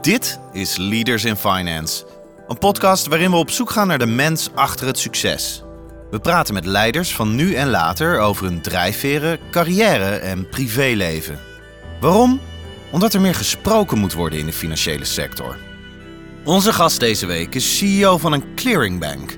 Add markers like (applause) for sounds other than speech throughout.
Dit is Leaders in Finance, een podcast waarin we op zoek gaan naar de mens achter het succes. We praten met leiders van nu en later over hun drijfveren, carrière en privéleven. Waarom? Omdat er meer gesproken moet worden in de financiële sector. Onze gast deze week is CEO van een clearingbank.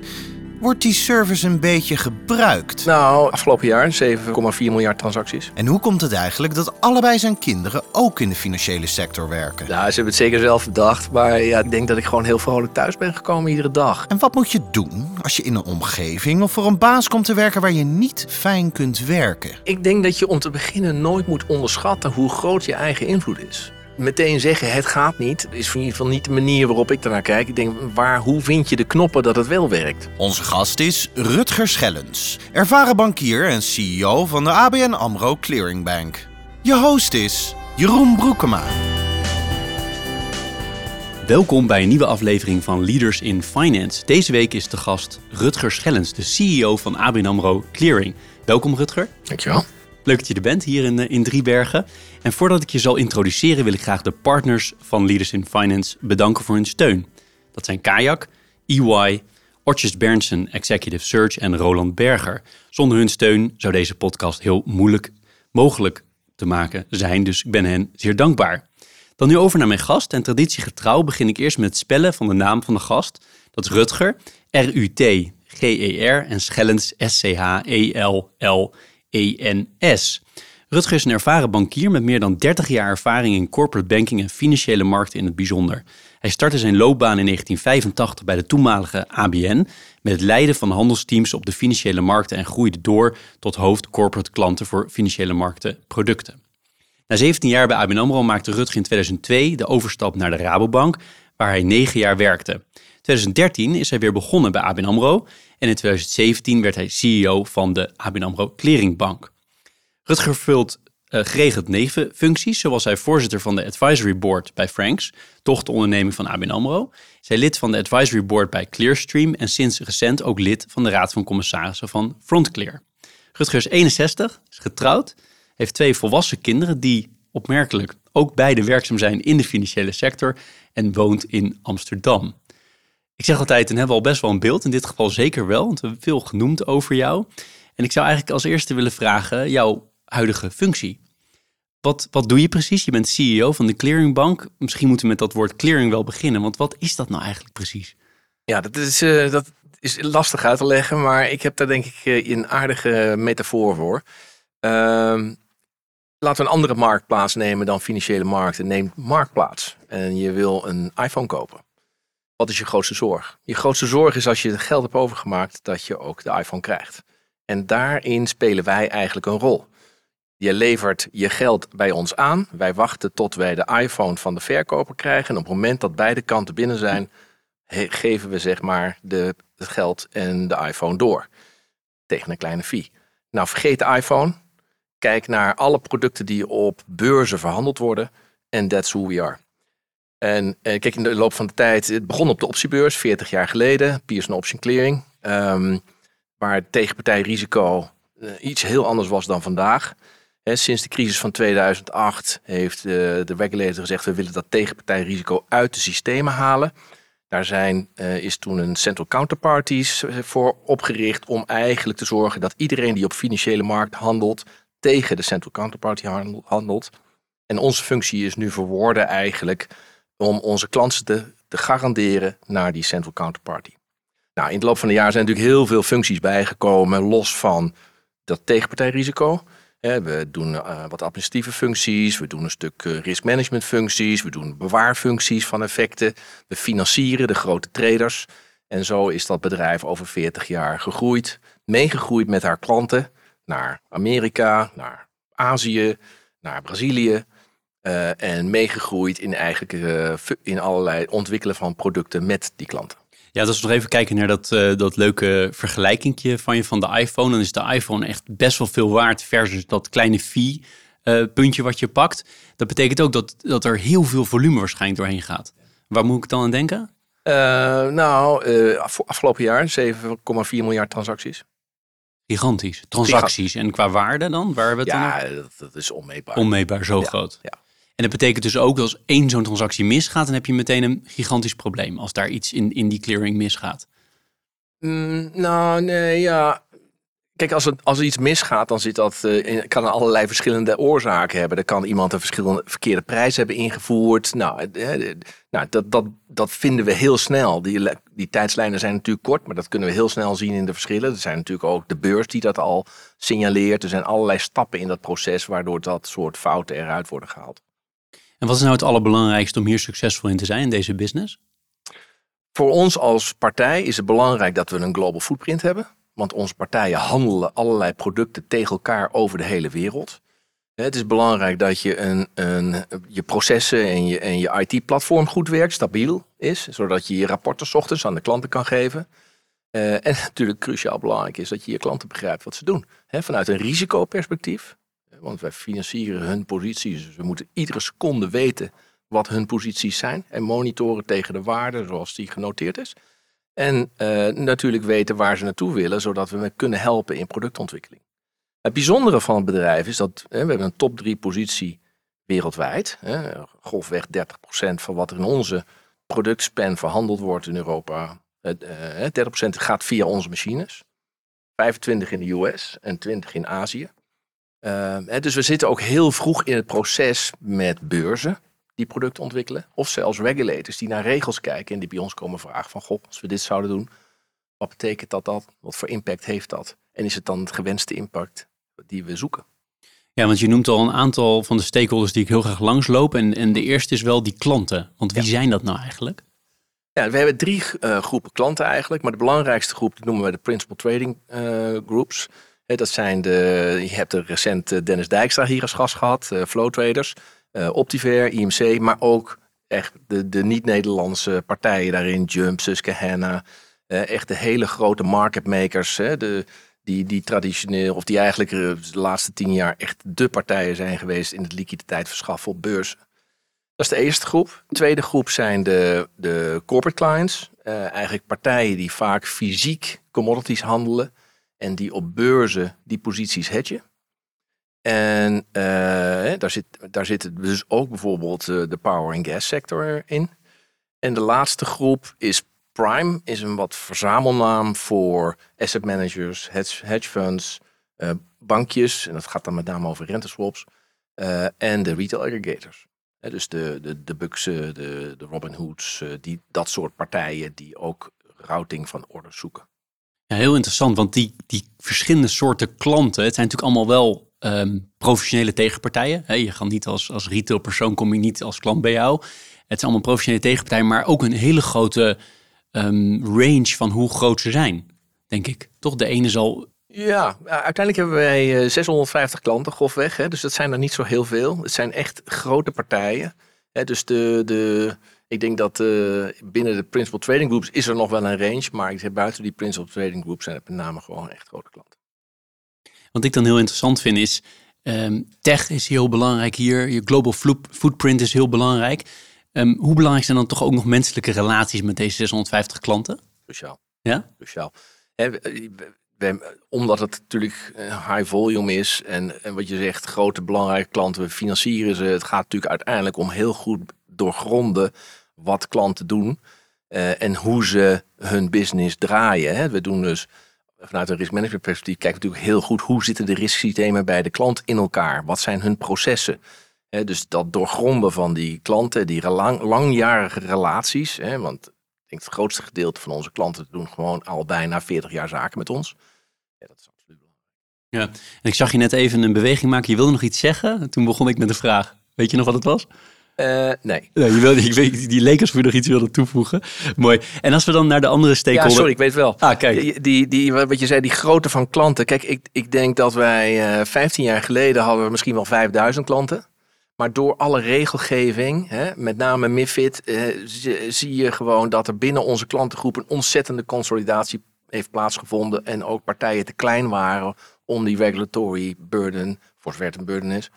Wordt die service een beetje gebruikt? Nou, afgelopen jaar 7,4 miljard transacties. En hoe komt het eigenlijk dat allebei zijn kinderen ook in de financiële sector werken? Nou, ze hebben het zeker zelf bedacht, maar ja, ik denk dat ik gewoon heel vrolijk thuis ben gekomen iedere dag. En wat moet je doen als je in een omgeving of voor een baas komt te werken waar je niet fijn kunt werken? Ik denk dat je om te beginnen nooit moet onderschatten hoe groot je eigen invloed is. Meteen zeggen het gaat niet, is in ieder geval niet de manier waarop ik ernaar kijk. Ik denk, waar, hoe vind je de knoppen dat het wel werkt? Onze gast is Rutger Schellens, ervaren bankier en CEO van de ABN AMRO Clearingbank. Je host is Jeroen Broekema. Welkom bij een nieuwe aflevering van Leaders in Finance. Deze week is de gast Rutger Schellens, de CEO van ABN AMRO Clearing. Welkom Rutger. Dankjewel. Leuk dat je er bent hier in, eh, in Driebergen. En voordat ik je zal introduceren wil ik graag de partners van Leaders in Finance bedanken voor hun steun. Dat zijn Kayak, EY, Ortjes Berndsen Executive Search en Roland Berger. Zonder hun steun zou deze podcast heel moeilijk mogelijk te maken zijn, dus ik ben hen zeer dankbaar. Dan nu over naar mijn gast. En traditiegetrouw begin ik eerst met het spellen van de naam van de gast. Dat is Rutger, R-U-T-G-E-R en Schellens, S-C-H-E-L-L-E-N-S. Rutger is een ervaren bankier met meer dan 30 jaar ervaring in corporate banking en financiële markten in het bijzonder. Hij startte zijn loopbaan in 1985 bij de toenmalige ABN met het leiden van handelsteams op de financiële markten en groeide door tot hoofd corporate klanten voor financiële markten producten. Na 17 jaar bij ABN AMRO maakte Rutger in 2002 de overstap naar de Rabobank, waar hij 9 jaar werkte. In 2013 is hij weer begonnen bij ABN AMRO en in 2017 werd hij CEO van de ABN AMRO Clearingbank. Rutger vult uh, geregeld nevenfuncties, zoals hij voorzitter van de Advisory Board bij Franks, dochteronderneming van ABN AMRO. Zij lid van de Advisory Board bij Clearstream en sinds recent ook lid van de Raad van Commissarissen van Frontclear. Rutger is 61, is getrouwd, heeft twee volwassen kinderen die opmerkelijk ook beide werkzaam zijn in de financiële sector en woont in Amsterdam. Ik zeg altijd, dan hebben we al best wel een beeld, in dit geval zeker wel, want we hebben veel genoemd over jou. En ik zou eigenlijk als eerste willen vragen, jouw huidige functie. Wat, wat doe je precies? Je bent CEO van de Clearingbank. Misschien moeten we met dat woord clearing wel beginnen, want wat is dat nou eigenlijk precies? Ja, dat is, uh, dat is lastig uit te leggen, maar ik heb daar denk ik uh, een aardige metafoor voor. Uh, laten we een andere marktplaats nemen dan financiële markten. Neem marktplaats en je wil een iPhone kopen. Wat is je grootste zorg? Je grootste zorg is als je het geld hebt overgemaakt dat je ook de iPhone krijgt. En daarin spelen wij eigenlijk een rol. Je levert je geld bij ons aan. Wij wachten tot wij de iPhone van de verkoper krijgen. En op het moment dat beide kanten binnen zijn, geven we zeg maar de, het geld en de iPhone door. Tegen een kleine fee. Nou, vergeet de iPhone. Kijk naar alle producten die op beurzen verhandeld worden. En that's who we are. En eh, kijk, in de loop van de tijd, het begon op de optiebeurs, 40 jaar geleden, Pearson Option Clearing. Um, waar tegenpartijrisico uh, iets heel anders was dan vandaag. Sinds de crisis van 2008 heeft uh, de regulator gezegd: we willen dat tegenpartijrisico uit de systemen halen. Daar zijn, is toen een central counterparties voor opgericht om eigenlijk te zorgen dat iedereen die op financiële markt handelt tegen de central counterparty handelt. En onze functie is nu verwoorden eigenlijk om onze klanten te, te garanderen naar die central counterparty. Nou, in de loop van de jaar zijn natuurlijk heel veel functies bijgekomen, los van dat tegenpartijrisico. We doen uh, wat administratieve functies, we doen een stuk uh, risk management functies, we doen bewaarfuncties van effecten, we financieren de grote traders. En zo is dat bedrijf over 40 jaar gegroeid, meegegroeid met haar klanten naar Amerika, naar Azië, naar Brazilië. Uh, en meegegroeid in eigenlijk in allerlei ontwikkelen van producten met die klanten. Ja, als we nog even kijken naar dat, uh, dat leuke vergelijkingje van je van de iPhone. Dan is de iPhone echt best wel veel waard versus dat kleine fee puntje wat je pakt. Dat betekent ook dat, dat er heel veel volume waarschijnlijk doorheen gaat. Waar moet ik dan aan denken? Nou, afgelopen jaar 7,4 miljard transacties. Gigantisch. Transacties. En qua waarde dan? Waar we het ja, dan dat, dat, is onmeetbaar. Onmeetbaar, zo ja, groot. Ja. Dat betekent dus ook dat als één zo'n transactie misgaat, dan heb je meteen een gigantisch probleem als daar iets in, in die clearing misgaat. Mm, nou, nee, ja. Kijk, als, het, als er iets misgaat, dan zit dat, in, kan er allerlei verschillende oorzaken hebben. Dan kan iemand een verschillende verkeerde prijs hebben ingevoerd. Nou, eh, nou dat, dat, dat vinden we heel snel. Die, die tijdslijnen zijn natuurlijk kort, maar dat kunnen we heel snel zien in de verschillen. Er zijn natuurlijk ook de beurs die dat al signaleert. Er zijn allerlei stappen in dat proces waardoor dat soort fouten eruit worden gehaald. En wat is nou het allerbelangrijkste om hier succesvol in te zijn in deze business? Voor ons als partij is het belangrijk dat we een global footprint hebben. Want onze partijen handelen allerlei producten tegen elkaar over de hele wereld. Het is belangrijk dat je een, een, je processen en je, en je IT-platform goed werkt, stabiel is. Zodat je je rapporten ochtends aan de klanten kan geven. Uh, en (laughs) natuurlijk cruciaal belangrijk is dat je je klanten begrijpt wat ze doen. Vanuit een risicoperspectief. Want wij financieren hun posities. Dus we moeten iedere seconde weten wat hun posities zijn. En monitoren tegen de waarde zoals die genoteerd is. En uh, natuurlijk weten waar ze naartoe willen, zodat we kunnen helpen in productontwikkeling. Het bijzondere van het bedrijf is dat hè, we hebben een top 3 positie wereldwijd. Hè, golfweg 30% van wat er in onze productspan verhandeld wordt in Europa. Uh, 30% gaat via onze machines. 25 in de US en 20 in Azië. Uh, dus we zitten ook heel vroeg in het proces met beurzen die producten ontwikkelen. Of zelfs regulators die naar regels kijken en die bij ons komen vragen van... Goh, als we dit zouden doen, wat betekent dat dan? Wat voor impact heeft dat? En is het dan het gewenste impact die we zoeken? Ja, want je noemt al een aantal van de stakeholders die ik heel graag langsloop. En, en de eerste is wel die klanten. Want wie zijn dat nou eigenlijk? Ja, we hebben drie uh, groepen klanten eigenlijk. Maar de belangrijkste groep die noemen we de Principal Trading uh, Groups. Dat zijn de, je hebt er recent Dennis Dijkstra hier als gast gehad, uh, Flow Traders uh, Optiver, IMC, maar ook echt de, de niet-Nederlandse partijen daarin, Jump, Susquehanna, uh, echt de hele grote market makers, de, die, die traditioneel, of die eigenlijk de laatste tien jaar echt de partijen zijn geweest in het liquiditeit verschaffen op beurzen. Dat is de eerste groep. De tweede groep zijn de, de corporate clients. Eigenlijk partijen die vaak fysiek commodities handelen en die op beurzen die posities hedgen. En uh, daar, zit, daar dus ook bijvoorbeeld uh, de power and gas sector in. En de laatste groep is Prime, is een wat verzamelnaam voor asset managers, hedge, funds, uh, bankjes. En dat gaat dan met name over renteswaps. en de retail aggregators. dus de, de, de Buxen, de, de Robin Hoods, die, dat soort partijen die ook routing van orders zoeken. Heel interessant, want die, die verschillende soorten klanten, het zijn natuurlijk allemaal wel um, professionele tegenpartijen. He, je gaat niet als, als retailpersoon, kom je niet als klant bij jou. Het zijn allemaal professionele tegenpartijen, maar ook een hele grote um, range van hoe groot ze zijn, denk ik. Toch, de ene zal... Ja, uiteindelijk hebben wij 650 eh, klanten grofweg. Hè, dus dat zijn er niet zo heel veel. Het zijn echt grote partijen. Hè, dus de, de, ik denk dat uh, binnen de Principal Trading Groups is er nog wel een range. Maar ik zeg, buiten die Principal Trading Groups zijn het met name gewoon echt grote klanten. Wat ik dan heel interessant vind is, um, tech is heel belangrijk hier. Je global footprint is heel belangrijk. Um, hoe belangrijk zijn dan toch ook nog menselijke relaties met deze 650 klanten? Cruciaal. Ja? Cruciaal. He, we, omdat het natuurlijk high volume is en, en wat je zegt, grote belangrijke klanten, we financieren ze. Het gaat natuurlijk uiteindelijk om heel goed doorgronden wat klanten doen uh, en hoe ze hun business draaien. Hè. We doen dus vanuit een risk management perspectief kijken we natuurlijk heel goed hoe zitten de risksystemen bij de klant in elkaar. Wat zijn hun processen? dus dat doorgronden van die klanten, die lang, langjarige relaties. want ik denk het grootste gedeelte van onze klanten doen gewoon al bijna 40 jaar zaken met ons. Ja, dat is absoluut belangrijk. Ja, en ik zag je net even een beweging maken. Je wilde nog iets zeggen. Toen begon ik met een vraag. Weet je nog wat het was? Uh, nee. nee je wilde, ik weet, die je nog iets wilde toevoegen. Mooi. En als we dan naar de andere stakeholder... Ja, sorry, ik weet wel. Ah, kijk. Die, die, die, wat je zei, die grootte van klanten. Kijk, ik, ik denk dat wij uh, eh, 15 jaar geleden hadden we misschien wel 5000 klanten. Maar door alle regelgeving, hè, met name MIFID, uh, zie je gewoon dat er binnen onze klantengroep een ontzettende consolidatie heeft plaatsgevonden. En ook partijen te klein waren om die regulatory burden, voor zover het een burden is,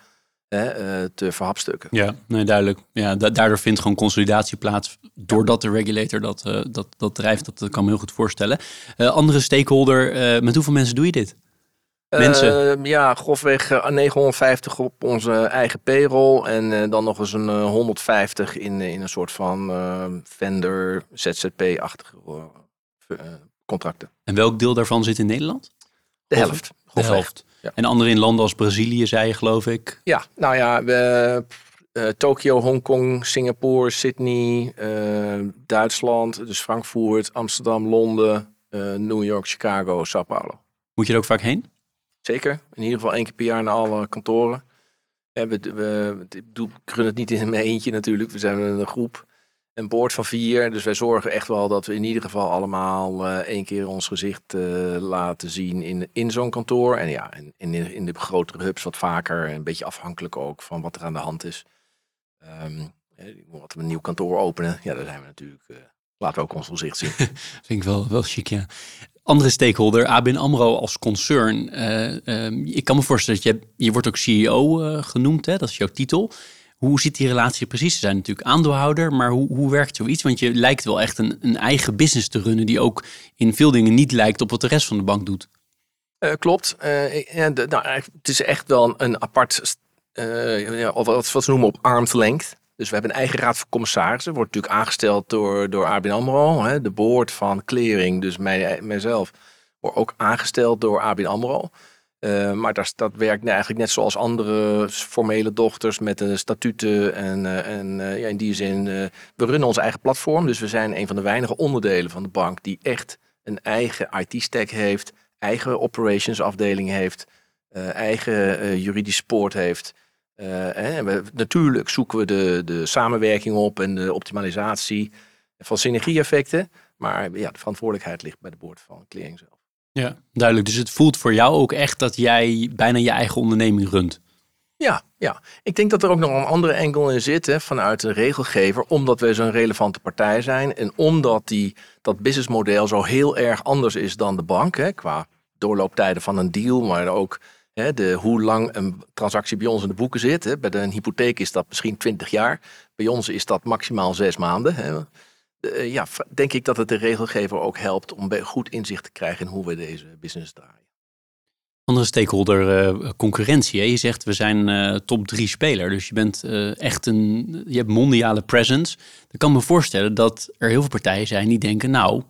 te verhapstukken. Ja, nee, duidelijk. Ja, daardoor vindt gewoon consolidatie plaats doordat de regulator dat, uh, dat, dat drijft. Dat, dat kan me heel goed voorstellen. Uh, andere stakeholder, met hoeveel mensen doe je dit? Mensen? Ja, grofweg uh, 950 op onze eigen payroll. En dan nog eens een 150 in, in een soort van vendor, ZZP-achtige contracten. En welk deel daarvan zit in Nederland? De helft. De helft. Ja. En andere in landen als Brazilië, zei je geloof ik? Ja, nou ja, we, uh, Tokio, Hongkong, Singapore, Sydney, uh, Duitsland, dus Frankfurt, Amsterdam, Londen, uh, New York, Chicago, Sao Paulo. Moet je er ook vaak heen? Zeker. In ieder geval één keer per jaar naar alle kantoren. we, we, we, ik run het niet in mijn eentje natuurlijk. We zijn een groep een boord van vier. Dus wij zorgen echt wel dat we in ieder geval allemaal uh, één keer ons gezicht uh, laten zien in, in zo'n kantoor. En ja, in, in, in de grotere hubs wat vaker. Een beetje afhankelijk ook van wat er aan de hand is. Wat we een nieuw kantoor openen. Ja, daar zijn we natuurlijk. Uh, laten we ook ons gezicht zien. (laughs) Vind ik wel, wel chic, ja. Andere stakeholder, ABN AMRO als concern. Um, ik kan me voorstellen dat je, je wordt ook CEO genoemd, hè? dat is jouw titel. Hoe zit die relatie precies? Ze zijn natuurlijk aandeelhouder, maar hoe, hoe werkt zoiets? Want je lijkt wel echt een, een eigen business te runnen die ook in veel dingen niet lijkt op wat de rest van de bank doet. Uh, klopt. Uh, ja, de, nou, het is echt wel een apart, uh, ja, of wat, wat ze noemen op arm's length. Dus we hebben een eigen raad van commissarissen. Wordt natuurlijk aangesteld door, door ABN AMRO. Hè, de board van clearing, dus mij, mijzelf, wordt ook aangesteld door ABN AMRO. Uh, maar dat, dat werkt eigenlijk net zoals andere formele dochters met de statuten. En, uh, en ja, in die zin, we runnen ons eigen platform. Dus we zijn een van de weinige onderdelen van de bank die echt een eigen IT-stack heeft, eigen operations afdeling heeft, eigen juridisch support heeft. en natuurlijk zoeken we de, de samenwerking op en de optimalisatie van synergie-effecten. Maar ja, de verantwoordelijkheid ligt bij de boord van Clearing zelf. Ja, duidelijk. Dus het voelt voor jou ook echt dat jij bijna je eigen onderneming runt. Ja, ja. Ik denk dat er ook nog een andere enkel in zit hè, vanuit de regelgever, omdat wij zo'n relevante partij zijn en omdat die, dat businessmodel zo heel erg anders is dan de bank, hè, qua doorlooptijden van een deal, maar ook hè, de, hoe lang een transactie bij ons in de boeken zit. Hè. Bij een hypotheek is dat misschien 20 jaar, bij ons is dat maximaal zes maanden. Hè. Eh, ja, denk ik dat het de regelgever ook helpt om goed inzicht te krijgen in hoe we deze business draaien. Andere stakeholder uh, concurrentie. Hè? Je zegt we zijn uh, top drie speler. Dus je bent echt een. Je hebt mondiale presence. Dan kan me voorstellen dat er heel veel partijen zijn die denken. Nou,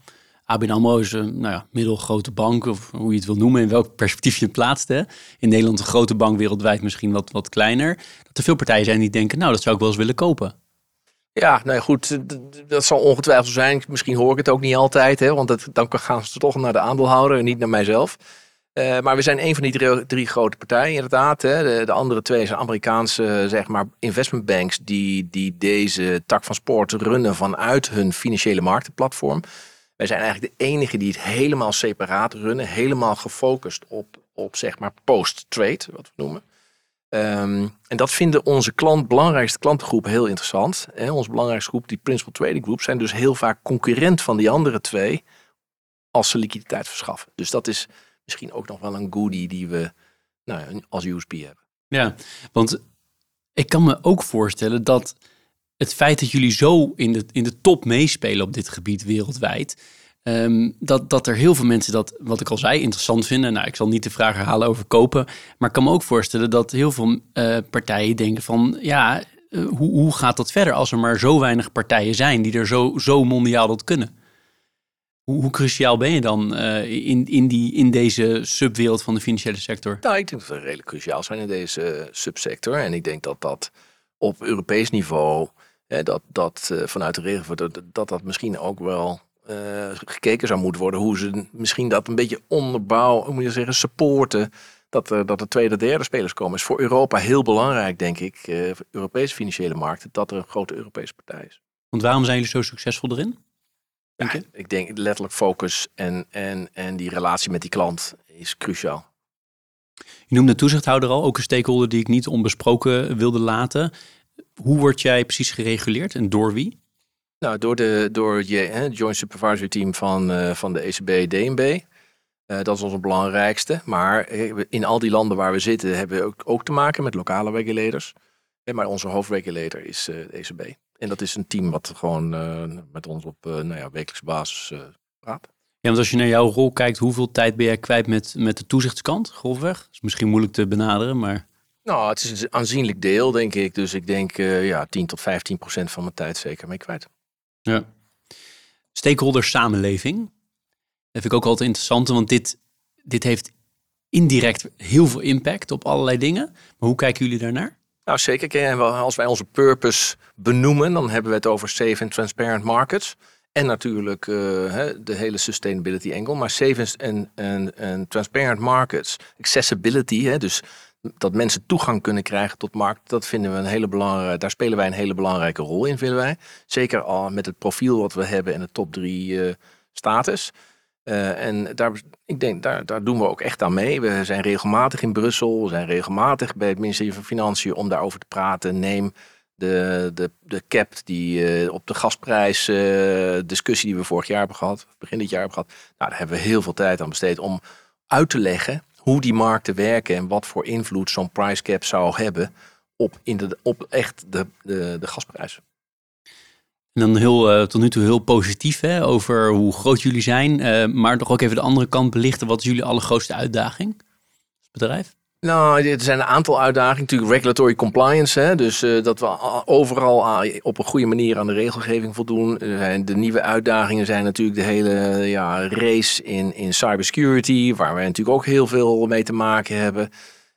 ABN AMRO is een nou ja, middelgrote bank, of hoe je het wil noemen, in welk perspectief je het plaatst. Hè? In Nederland een grote bank, wereldwijd misschien wat, wat kleiner. Dat er veel partijen zijn die denken, nou, dat zou ik wel eens willen kopen. Ja, nou goed, dat zal ongetwijfeld zijn. Misschien hoor ik het ook niet altijd, hè, want dan gaan ze toch naar de aandeelhouder en niet naar mijzelf. Uh, maar we zijn een van die drie, grote partijen, inderdaad. Hè. De, de, andere twee zijn Amerikaanse zeg maar, investment banks die, die deze tak van sport runnen vanuit hun financiële marktenplatform. Wij zijn eigenlijk de enige die het helemaal separaat runnen, helemaal gefocust op, op zeg maar post-trade, wat we noemen. Um, en dat vinden onze klant, belangrijkste klantengroep heel interessant. He, onze belangrijkste groep, die Principal Trading Group, zijn dus heel vaak concurrent van die andere twee als ze liquiditeit verschaffen. Dus dat is misschien ook nog wel een goodie die we nou, als USP hebben. Ja, want ik kan me ook voorstellen dat het feit dat jullie zo in de, in de top meespelen op dit gebied wereldwijd, Um, dat, dat er heel veel mensen dat, wat ik al zei, interessant vinden. Nou, ik zal niet de vraag herhalen over kopen. Maar ik kan me ook voorstellen dat heel veel uh, partijen denken van... ja, uh, hoe, hoe gaat dat verder als er maar zo weinig partijen zijn... die er zo, zo mondiaal dat kunnen? Hoe, hoe cruciaal ben je dan uh, in, in, die, in deze subwereld van de financiële sector? Nou, ik denk dat we redelijk cruciaal zijn in deze subsector. En ik denk dat dat op Europees niveau... dat, dat vanuit de dat, dat dat misschien ook wel uh, gekeken zou moeten worden. Hoe ze misschien dat een beetje onderbouw, hoe moet je zeggen, supporten. Dat er, dat er tweede, derde spelers komen. Is voor Europa heel belangrijk, denk ik. Uh, Europese financiële markten. Dat er een grote Europese partij is. Want waarom zijn jullie zo succesvol erin? Denk ja, ik denk letterlijk focus en, en, en die relatie met die klant is cruciaal. Je noemde toezichthouder al, ook een stakeholder die ik niet onbesproken wilde laten. Hoe word jij precies gereguleerd en door wie? Nou, door, de, door je, hè, Joint Supervisory Team van, uh, van de ECB, DNB. Uh, dat is onze belangrijkste. Maar eh, in al die landen waar we zitten hebben we ook, ook te maken met lokale regulators. maar onze hoofdregulator is uh, de ECB. En dat is een team wat gewoon met ons op nou ja, wekelijkse basis praat. Ja, want als je naar jouw rol kijkt, hoeveel tijd ben jij kwijt met, met de toezichtskant, grofweg? Dat is misschien moeilijk te benaderen, maar... Nou, het is een aanzienlijk deel, denk ik. Dus ik denk ja, 10 tot 15 procent van mijn tijd zeker mee kwijt. Ja. Stakeholder samenleving. Dat vind ik ook altijd interessant, want dit, dit heeft indirect heel veel impact op allerlei dingen. Maar hoe kijken jullie daarnaar? Nou, zeker. Als wij onze purpose benoemen, dan hebben we het over safe and transparent markets. En natuurlijk uh, de hele sustainability angle. Maar safe and, and, and transparent markets, accessibility, hè, dus dat mensen toegang kunnen krijgen tot markt, dat vinden we een hele belangrijke, daar spelen wij een hele belangrijke rol in, vinden wij. Zeker al met het profiel wat we hebben en de top drie uh, status. Uh, en daar, ik denk, daar, daar doen we ook echt aan mee. We zijn regelmatig in Brussel, we zijn regelmatig bij het ministerie van Financiën om daarover te praten. Neem de, de, de cap die uh, op de gasprijs discussie die we vorig jaar hebben gehad, begin dit jaar hebben gehad. Nou, daar hebben we heel veel tijd aan besteed om uit te leggen hoe die markten werken en wat voor invloed zo'n price cap zou hebben op, in de, op echt de, de, de gasprijs. En dan heel, uh, tot nu toe heel positief hè, over hoe groot jullie zijn. Uh, maar toch ook even de andere kant belichten. Wat is jullie allergrootste uitdaging als bedrijf? Nou, er zijn een aantal uitdagingen. Natuurlijk regulatory compliance. Hè? Dus uh, dat we overal op een goede manier aan de regelgeving voldoen. De nieuwe uitdagingen zijn natuurlijk de hele ja, race in, in cybersecurity. Waar wij natuurlijk ook heel veel mee te maken hebben.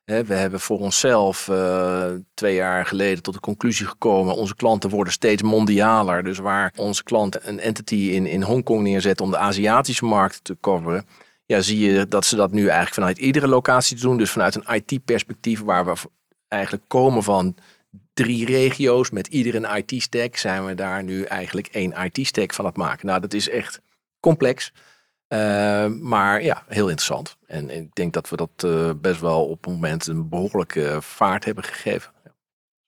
We hebben voor onszelf uh, twee jaar geleden tot de conclusie gekomen: onze klanten worden steeds mondialer. Dus waar onze klant een entity in, in Hongkong neerzet om de Aziatische markt te coveren, ja, zie je dat ze dat nu eigenlijk vanuit iedere locatie doen. Dus vanuit een IT-perspectief, waar we eigenlijk komen van drie regio's met ieder een IT-stack, zijn we daar nu eigenlijk één IT-stack van het maken. Nou, dat is echt complex. Uh, maar ja, heel interessant. En ik denk dat we dat uh, best wel op het moment een behoorlijke vaart hebben gegeven.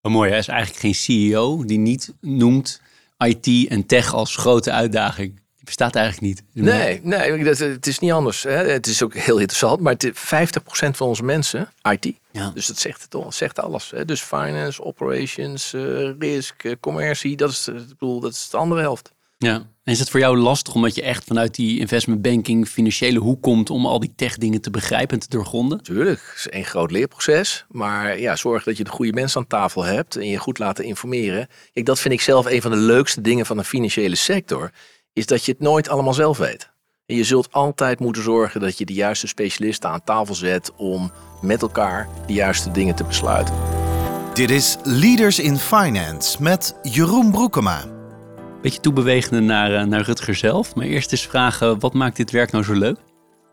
Wat mooi, hij is eigenlijk geen CEO die niet noemt IT en tech als grote uitdaging. Die bestaat eigenlijk niet. Nee, nee dat, het is niet anders. Hè. Het is ook heel interessant, maar het, 50% van onze mensen, IT. Ja. Dus dat zegt, het, zegt alles. Hè. Dus finance, operations, uh, risk, commercie, dat is, ik bedoel, dat is de andere helft. Ja, en is het voor jou lastig omdat je echt vanuit die investment banking financiële hoek komt om al die tech dingen te begrijpen en te doorgronden? Tuurlijk, het is een groot leerproces. Maar ja, zorg dat je de goede mensen aan tafel hebt en je goed laten informeren. Kijk, dat vind ik zelf een van de leukste dingen van de financiële sector. Is dat je het nooit allemaal zelf weet. En je zult altijd moeten zorgen dat je de juiste specialisten aan tafel zet om met elkaar de juiste dingen te besluiten. Dit is Leaders in Finance met Jeroen Broekema beetje toebewegende naar, uh, naar Rutger zelf. Maar eerst eens vragen, wat maakt dit werk nou zo leuk?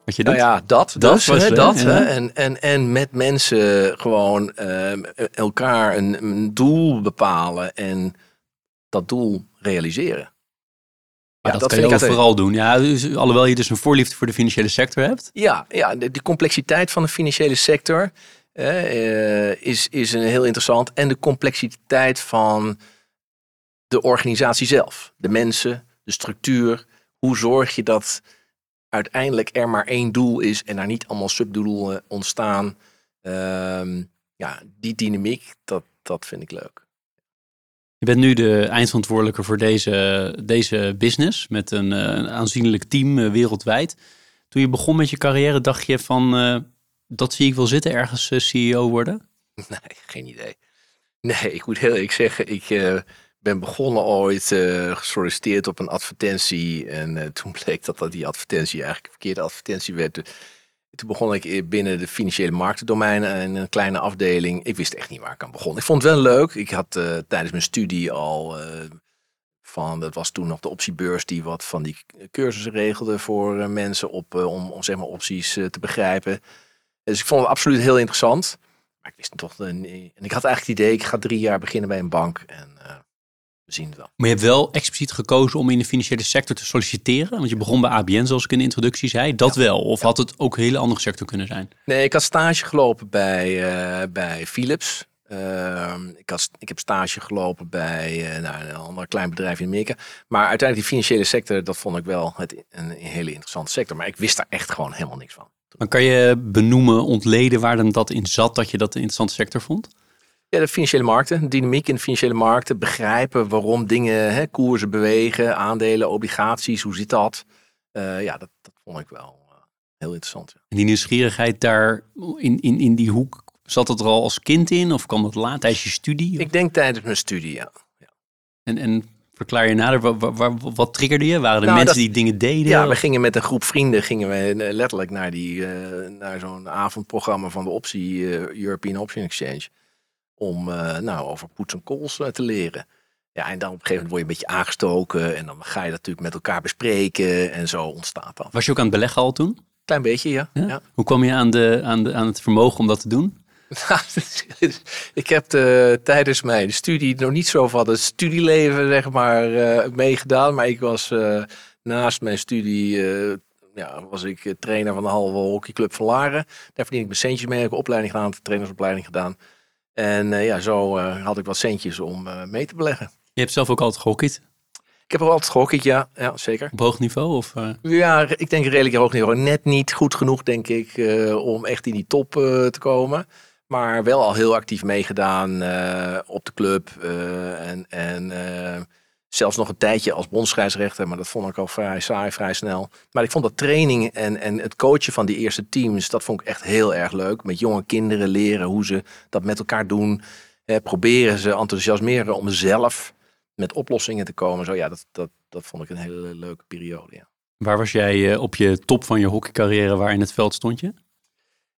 Wat je doet? Nou ja, dat. Dat dus, was hè, dat. Hè? En, en, en met mensen gewoon uh, elkaar een, een, doel bepalen en dat doel realiseren. Ja, dat, dat kan je ook vooral doen. Ja, dus, alhoewel je dus een voorliefde voor de financiële sector hebt. Ja, ja de, de complexiteit van de financiële sector uh, is, is een heel interessant. En de complexiteit van de organisatie zelf, de mensen, de structuur. Hoe zorg je dat uiteindelijk er maar één doel is en daar niet allemaal subdoelen ontstaan? Um, ja, die dynamiek, dat, dat vind ik leuk. Je bent nu de eindverantwoordelijke voor deze, deze business met een, eh, aanzienlijk team uh, wereldwijd. Toen je begon met je carrière, dacht je van uh, dat zie ik wel zitten, ergens CEO worden? (laughs) Nee, geen idee. Nee, ik moet heel eerlijk zeggen, ik ben begonnen ooit gesolliciteerd op een advertentie. En toen bleek dat, dat die advertentie eigenlijk een verkeerde advertentie werd. Toen begon ik binnen de financiële marktendomein in een kleine afdeling. Ik wist echt niet waar ik aan begon. Ik vond het wel leuk. Ik had uh, tijdens mijn studie al van, dat was toen nog de optiebeurs die wat van die cursussen regelde voor mensen op, om, om zeg maar opties te begrijpen. Dus ik vond het absoluut heel interessant. Maar ik wist toch, en ik had eigenlijk het idee, ik ga drie jaar beginnen bij een bank. En we zien het wel. Maar je hebt wel expliciet gekozen om in de financiële sector te solliciteren. Want je begon bij ABN, zoals ik in de introductie zei. Dat wel. Of had het ook een hele andere sector kunnen zijn? Nee, ik had stage gelopen bij, uh, bij Philips. Uh, ik, had, ik heb stage gelopen bij uh, nou, een ander klein bedrijf in Amerika. Maar uiteindelijk die financiële sector, dat vond ik wel het, een, een hele interessante sector. Maar ik wist daar echt gewoon helemaal niks van. Maar kan je benoemen, ontleden waar dan dat in zat dat je dat een interessante sector vond? Ja, de financiële markten, dynamiek in de financiële markten, begrijpen waarom dingen, hè, koersen bewegen, aandelen, obligaties, hoe zit dat? Uh, ja, dat, dat, vond ik wel eh, heel interessant. Ja. En die nieuwsgierigheid daar in, in, in die hoek, zat dat er al als kind in? Of kwam dat laat tijdens je studie? Ik denk tijdens mijn studie, ja. En, en verklaar je nader, wat, wat, wat triggerde je? Waren er Nou, mensen dat- die dingen deden? Ja, Of- we gingen met een groep vrienden gingen we eh, letterlijk naar, die, eh, naar zo'n avondprogramma van de optie eh, European Option Exchange. Om eh, nou, over poets en kools eh, te leren. Ja, en dan op een gegeven moment word je een beetje aangestoken. En dan ga je dat natuurlijk met elkaar bespreken. En zo ontstaat dat. Was je ook aan het beleggen al toen? Klein beetje, ja. Ja? ja. Hoe kwam je aan, de, aan, de, aan het vermogen om dat te doen? (laughs) ik heb de, tijdens mijn studie nog niet zo van het studieleven zeg maar eh, meegedaan. Maar ik was eh, naast mijn studie, eh, ja, was ik eh, trainer van de halve hockeyclub van Laren. Daar verdien ik mijn centjes mee. Heb ik een opleiding gedaan, trainersopleiding gedaan. En eh, ja, zo eh, had ik wat centjes om eh, mee te beleggen. Je hebt zelf ook altijd gehockeyd, Ik heb er altijd gehockeyd, ja. Ja, zeker. op hoog niveau? Of, Ja, ik denk redelijk hoog niveau. Net niet goed genoeg, denk ik, om echt in die top te komen. Maar wel al heel actief meegedaan op de club. en en zelfs nog een tijdje als bondsscheidsrechter. Maar dat vond ik al vrij saai, vrij snel. Maar ik vond dat training en, en het coachen van die eerste teams... dat vond ik echt heel erg leuk. Met jonge kinderen leren hoe ze dat met elkaar doen. Eh, proberen ze enthousiasmeren om zelf met oplossingen te komen. Zo ja, dat, dat, dat vond ik een hele leuke periode, ja. waar was jij eh, op je top van je hockeycarrière? Waar in het veld stond je?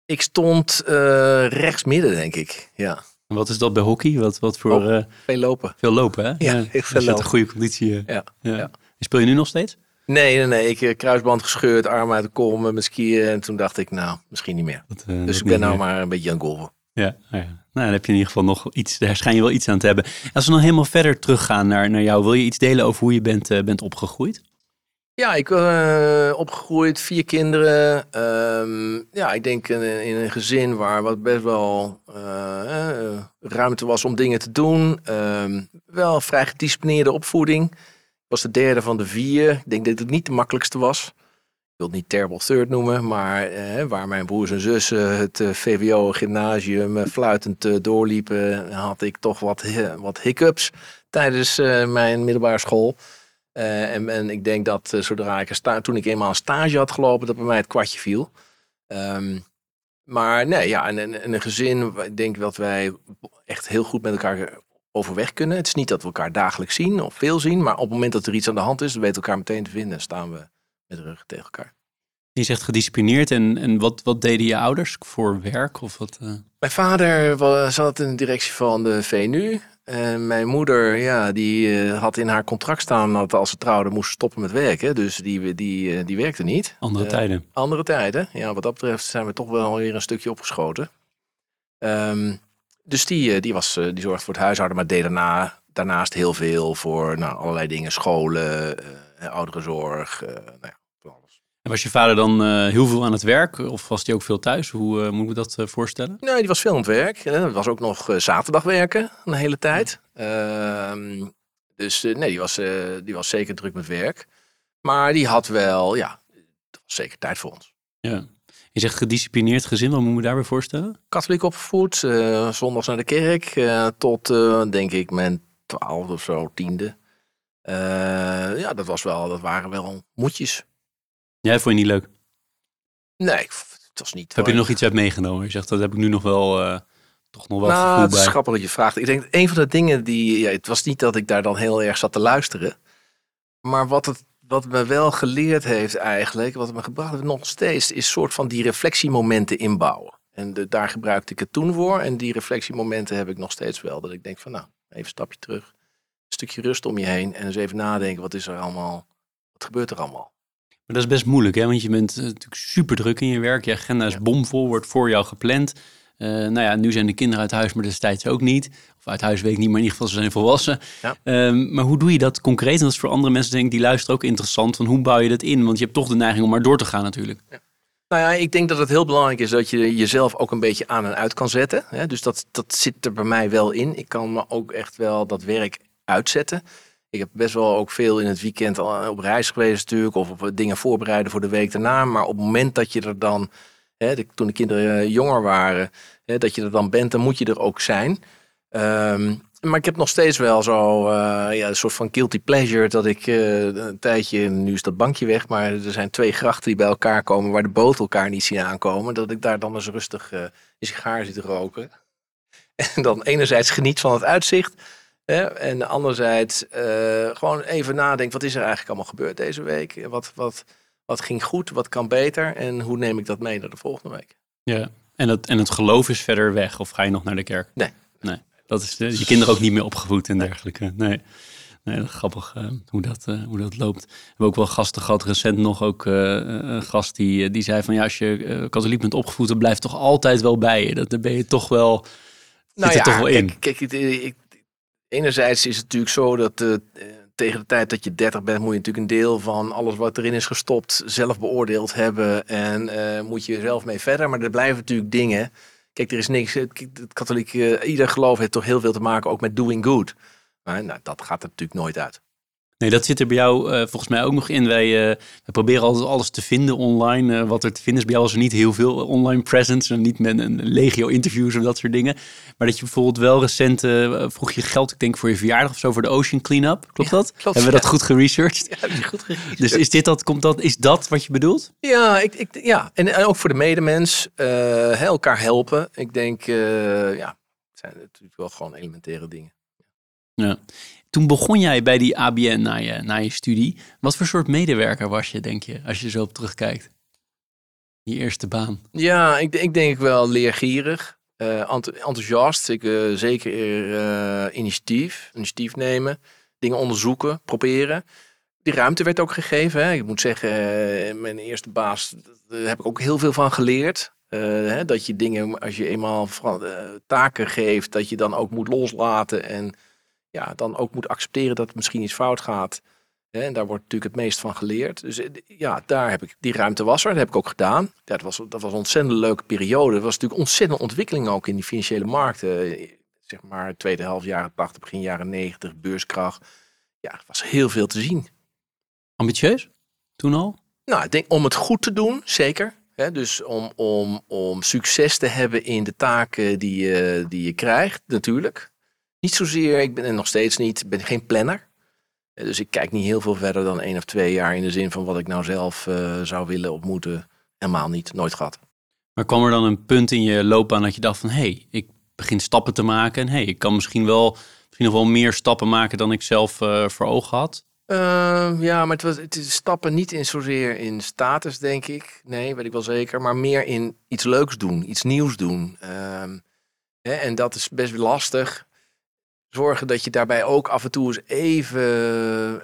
Ik stond eh rechts midden, denk ik. Ja, En wat is dat bij hockey? Wat, wat voor Oh. eh, veel lopen. veel lopen, hè? (laughs) Ja, heel veel Dus je hebt lopen. een goede conditie. eh. Ja, ja. Speel je nu nog steeds? Nee, nee, nee. Ik eh, kruisband gescheurd, arm uit de kom met mijn skiën. En toen dacht ik, nou, misschien niet meer. Dat, Dus ik ben nou meer. maar een beetje aan het golven. Ja, nou ja. Nou, dan heb je in ieder geval nog iets, daar schijn je wel iets aan te hebben. Als we nog helemaal verder teruggaan naar, naar jou, wil je iets delen over hoe je bent, bent opgegroeid? Ja, ik ben opgegroeid, vier kinderen. Ehm, ja, ik denk in, een gezin waar wat best wel eh, eh, ruimte was om dingen te doen. Ehm, wel vrij gedisciplineerde opvoeding. Ik was de derde van de vier. Ik denk dat het niet de makkelijkste was. Ik wil het niet terrible third noemen, maar eh, waar mijn broers en zussen het eh, VWO-gymnasium eh, fluitend eh, doorliepen, had ik toch wat, wat hiccups tijdens eh, mijn middelbare school. Eh, en, en ik denk dat eh, zodra ik een toen ik eenmaal een stage had gelopen, dat bij mij het kwartje viel. Ehm, maar nee, ja, en, en, en een gezin, ik denk dat wij echt heel goed met elkaar overweg kunnen. Het is niet dat we elkaar dagelijks zien of veel zien, maar op het moment dat er iets aan de hand is, dan weten we elkaar meteen te vinden en staan we met de rug tegen elkaar. Je zegt gedisciplineerd en, en wat, wat deden je ouders voor werk? Of wat, eh? Mijn vader zat in de directie van de VNU. En mijn moeder, ja, die eh, had in haar contract staan dat als ze trouwde moest stoppen met werken. Dus die, die, eh, die werkte niet. Andere Eh, tijden? andere tijden. Ja, wat dat betreft zijn we toch wel weer een stukje opgeschoten. Ehm, dus die, eh, die, was, eh, die zorgde voor het huishouden, maar deed daarna, daarnaast heel veel voor nou, allerlei dingen. Scholen, eh ouderenzorg, eh, nou ja. En was je vader dan eh, heel veel aan het werk? Of was hij ook veel thuis? Hoe eh, moet ik dat eh, voorstellen? Nee, die was veel aan het werk. Eh, Het was ook nog zaterdag werken, een hele tijd. Ehm, dus nee, die was, die was zeker druk met werk. Maar die had wel, ja, dat was zeker tijd voor ons. Ja. Je zegt gedisciplineerd gezin, wat moet ik me daarbij voorstellen? katholiek opgevoed, zondags naar de kerk, tot denk ik mijn twaalfde of zo, tiende. Ja, dat was wel, dat waren wel moedjes. Jij vond je niet leuk? Nee, ik- het was niet. Heb je er nog iets uit meegenomen? Je zegt, dat heb ik nu nog wel, eh, toch nog wel nou, het is bij. grappig dat je vraagt. Ik denk, een van de dingen die, ja, het was niet dat ik daar dan heel erg zat te luisteren. Maar wat het, wat me wel geleerd heeft eigenlijk, wat me gebracht heeft nog steeds, is soort van die reflectiemomenten inbouwen. En de, daar gebruikte ik het toen voor. En die reflectiemomenten heb ik nog steeds wel. Dat ik denk van nou, even een stapje terug. Een stukje rust om je heen. En eens even nadenken, wat is er allemaal? Wat gebeurt er allemaal? Maar dat is best moeilijk, hè? want je bent eh, natuurlijk super druk in je werk. Je agenda is bomvol, wordt voor jou gepland. Eh, nou ja, nu zijn de kinderen uit huis, maar destijds ook niet. Of uit huis weet ik niet, maar in ieder geval ze zijn volwassen. Ja. Ehm, maar hoe doe je dat concreet? En dat is voor andere mensen denk ik, die luisteren ook interessant. Van hoe bouw je dat in? Want je hebt toch de neiging om maar door te gaan natuurlijk. Nou ja, ik denk dat het heel belangrijk is dat je jezelf ook een beetje aan en uit kan zetten. Hè? Dus dat, dat zit er bij mij wel in. Ik kan me ook echt wel dat werk uitzetten. Ik heb best wel ook veel in het weekend al op reis geweest natuurlijk. Of op dingen voorbereiden voor de week daarna. Maar op het moment dat je er dan, hè, toen de kinderen eh, jonger waren, hè, dat je er dan bent, dan moet je er ook zijn. Ehm, maar ik heb nog steeds wel zo ja, een soort van guilty pleasure dat ik een tijdje, nu is dat bankje weg, maar er zijn twee grachten die bij elkaar komen waar de boten elkaar niet zien aankomen. Dat ik daar dan eens rustig uh, een sigaar zit roken. (laughs) En dan enerzijds geniet van het uitzicht. Hè, en anderzijds gewoon even nadenk, wat is er eigenlijk allemaal gebeurd deze week? Wat, wat, wat ging goed, wat kan beter en hoe neem ik dat mee naar de volgende week? Ja, en het, en het geloof is verder weg of ga je nog naar de kerk? Nee. Nee. Dat is de, je kinderen ook niet meer opgevoed en dergelijke. Nee. Nee, grappig uh, hoe, dat, uh, hoe dat loopt. We hebben ook wel gasten gehad, recent nog ook uh, een gast die, die zei van ja, als je katholiek bent opgevoed, dan blijft toch altijd wel bij je. Dat, dan ben je toch wel, nou ja, toch wel in. Kijk, ik, ik, enerzijds is het natuurlijk zo dat tegen de tijd dat je 30 bent, moet je natuurlijk een deel van alles wat erin is gestopt zelf beoordeeld hebben. En moet je zelf mee verder. Maar er blijven natuurlijk dingen Kijk, er is niks. Het katholiek, uh, ieder geloof heeft toch heel veel te maken ook met doing good. Maar nou, dat gaat er natuurlijk nooit uit. Nee, dat zit er bij jou uh, volgens mij ook nog in. Wij, uh, wij proberen altijd alles te vinden online. Uh, wat er te vinden is bij jou is er niet heel veel online presence. En niet met een legio interviews of dat soort dingen. Maar dat je bijvoorbeeld wel recent vroeg je geld, ik denk voor je verjaardag of zo, voor de Ocean Cleanup. Klopt dat? Klopt, Hebben we dat goed geresearched? Ja, heb je goed geresearched. Dus is dit dat, komt dat, is dat wat je bedoelt? Ja, ik, ik, ja. En, en ook voor de medemens. elkaar helpen. Ik denk, ja, het zijn natuurlijk wel gewoon elementaire dingen. Ja. Toen begon jij bij die ABN na je, na je studie. Wat voor soort medewerker was je, denk je, als je zo op terugkijkt? Je eerste baan. Ja, ik, ik denk wel leergierig. Uh, enthousiast. Ik, uh, zeker uh, initiatief. Initiatief nemen. Dingen onderzoeken. Proberen. Die ruimte werd ook gegeven. Hè. Ik moet zeggen, mijn eerste baas, daar heb ik ook heel veel van geleerd. Hè, dat je dingen, als je eenmaal taken geeft, dat je dan ook moet loslaten en ja, dan ook moet accepteren dat het misschien iets fout gaat. En daar wordt natuurlijk het meest van geleerd. Dus eh, ja, daar heb ik, die ruimte was er. Dat heb ik ook gedaan. Ja, dat, was, dat was een ontzettend leuke periode. Er was natuurlijk ontzettend ontwikkeling ook in die financiële markten. Zeg maar tweede helft jaren 80, begin jaren 90, beurskracht. Ja, er was heel veel te zien. Ambitieus? Toen al? Nou, ik denk om het goed te doen, zeker. dus om, om, om succes te hebben in de taken die je, die je krijgt, natuurlijk. Niet zozeer, ik ben er nog steeds niet, ik ben geen planner. Eh, dus ik kijk niet heel veel verder dan één of twee jaar in de zin van wat ik nou zelf uh, zou willen ontmoeten. Helemaal niet, nooit gehad. Maar kwam er dan een punt in je loopbaan dat je dacht van hé, hey, ik begin stappen te maken en hé, hey, ik kan misschien wel, misschien nog wel meer stappen maken dan ik zelf uh, voor ogen had? Uh, ja, maar het, was, het is stappen niet in zozeer in status, denk ik. Nee, weet ik wel zeker. Maar meer in iets leuks doen, iets nieuws doen. Uh, hè, en dat is best lastig zorgen dat je daarbij ook af en toe eens even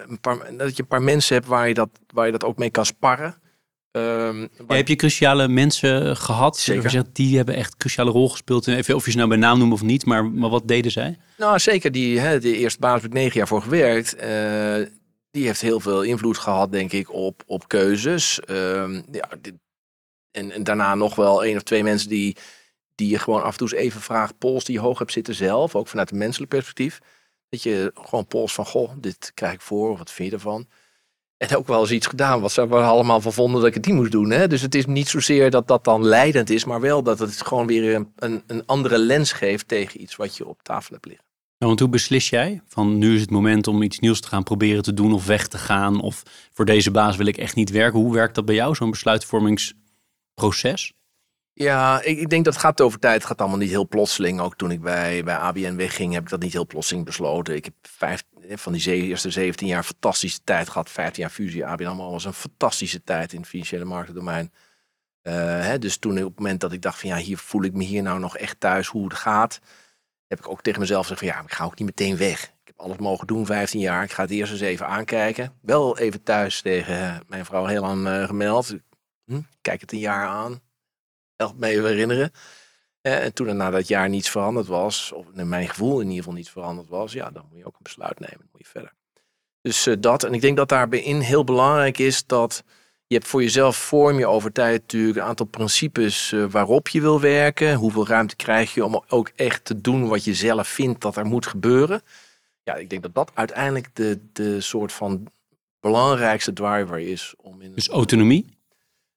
een paar, dat je een paar mensen hebt waar je dat, waar je dat ook mee kan sparren. Um, ja, heb je cruciale mensen gehad? Zeker. Zegt, die hebben echt een cruciale rol gespeeld. Even of je ze nou bij naam noemt of niet, maar, maar wat deden zij? Nou, zeker. Die, hè, de eerste baas heb ik negen jaar voor gewerkt. Uh, die heeft heel veel invloed gehad, denk ik, op, op keuzes. Uh, ja, dit, en, en, daarna nog wel één of twee mensen die die je gewoon af en toe eens even vraagt, pols die je hoog hebt zitten zelf, ook vanuit een menselijk perspectief. Dat je gewoon pols van, goh, dit krijg ik voor, wat vind je ervan? En ook wel eens iets gedaan wat ze allemaal van vonden dat ik het niet moest doen. Hè? Dus het is niet zozeer dat dat dan leidend is, maar wel dat het gewoon weer een, een, een andere lens geeft tegen iets wat je op tafel hebt liggen. Nou, want hoe beslis jij van nu is het moment om iets nieuws te gaan proberen te doen of weg te gaan? Of voor deze baas wil ik echt niet werken. Hoe werkt dat bij jou, zo'n besluitvormingsproces? Ja, ik, ik, denk dat het gaat over tijd. Het gaat allemaal niet heel plotseling. Ook toen ik bij, bij ABN wegging, heb ik dat niet heel plotseling besloten. Ik heb vijf, van die eerste 17 jaar fantastische tijd gehad. 15 jaar fusie ABN allemaal was een fantastische tijd in het financiële marktdomein. Uh, hè, dus toen op het moment dat ik dacht van ja, hier voel ik me hier nou nog echt thuis hoe het gaat. Heb ik ook tegen mezelf gezegd van ja, ik ga ook niet meteen weg. Ik heb alles mogen doen, 15 jaar. Ik ga het eerst eens even aankijken. Wel even thuis tegen mijn vrouw heel uh, gemeld. Hm, kijk het een jaar aan helpt me even herinneren. En toen er na dat jaar niets veranderd was, of in mijn gevoel in ieder geval niets veranderd was, ja, dan moet je ook een besluit nemen. Moet je verder. Dus uh, dat, en ik denk dat daarbij heel belangrijk is dat je hebt voor jezelf vorm je over tijd natuurlijk een aantal principes uh, waarop je wil werken. Hoeveel ruimte krijg je om ook echt te doen wat je zelf vindt dat er moet gebeuren. Ja, ik denk dat dat uiteindelijk de, de soort van belangrijkste driver is. Om in dus autonomie?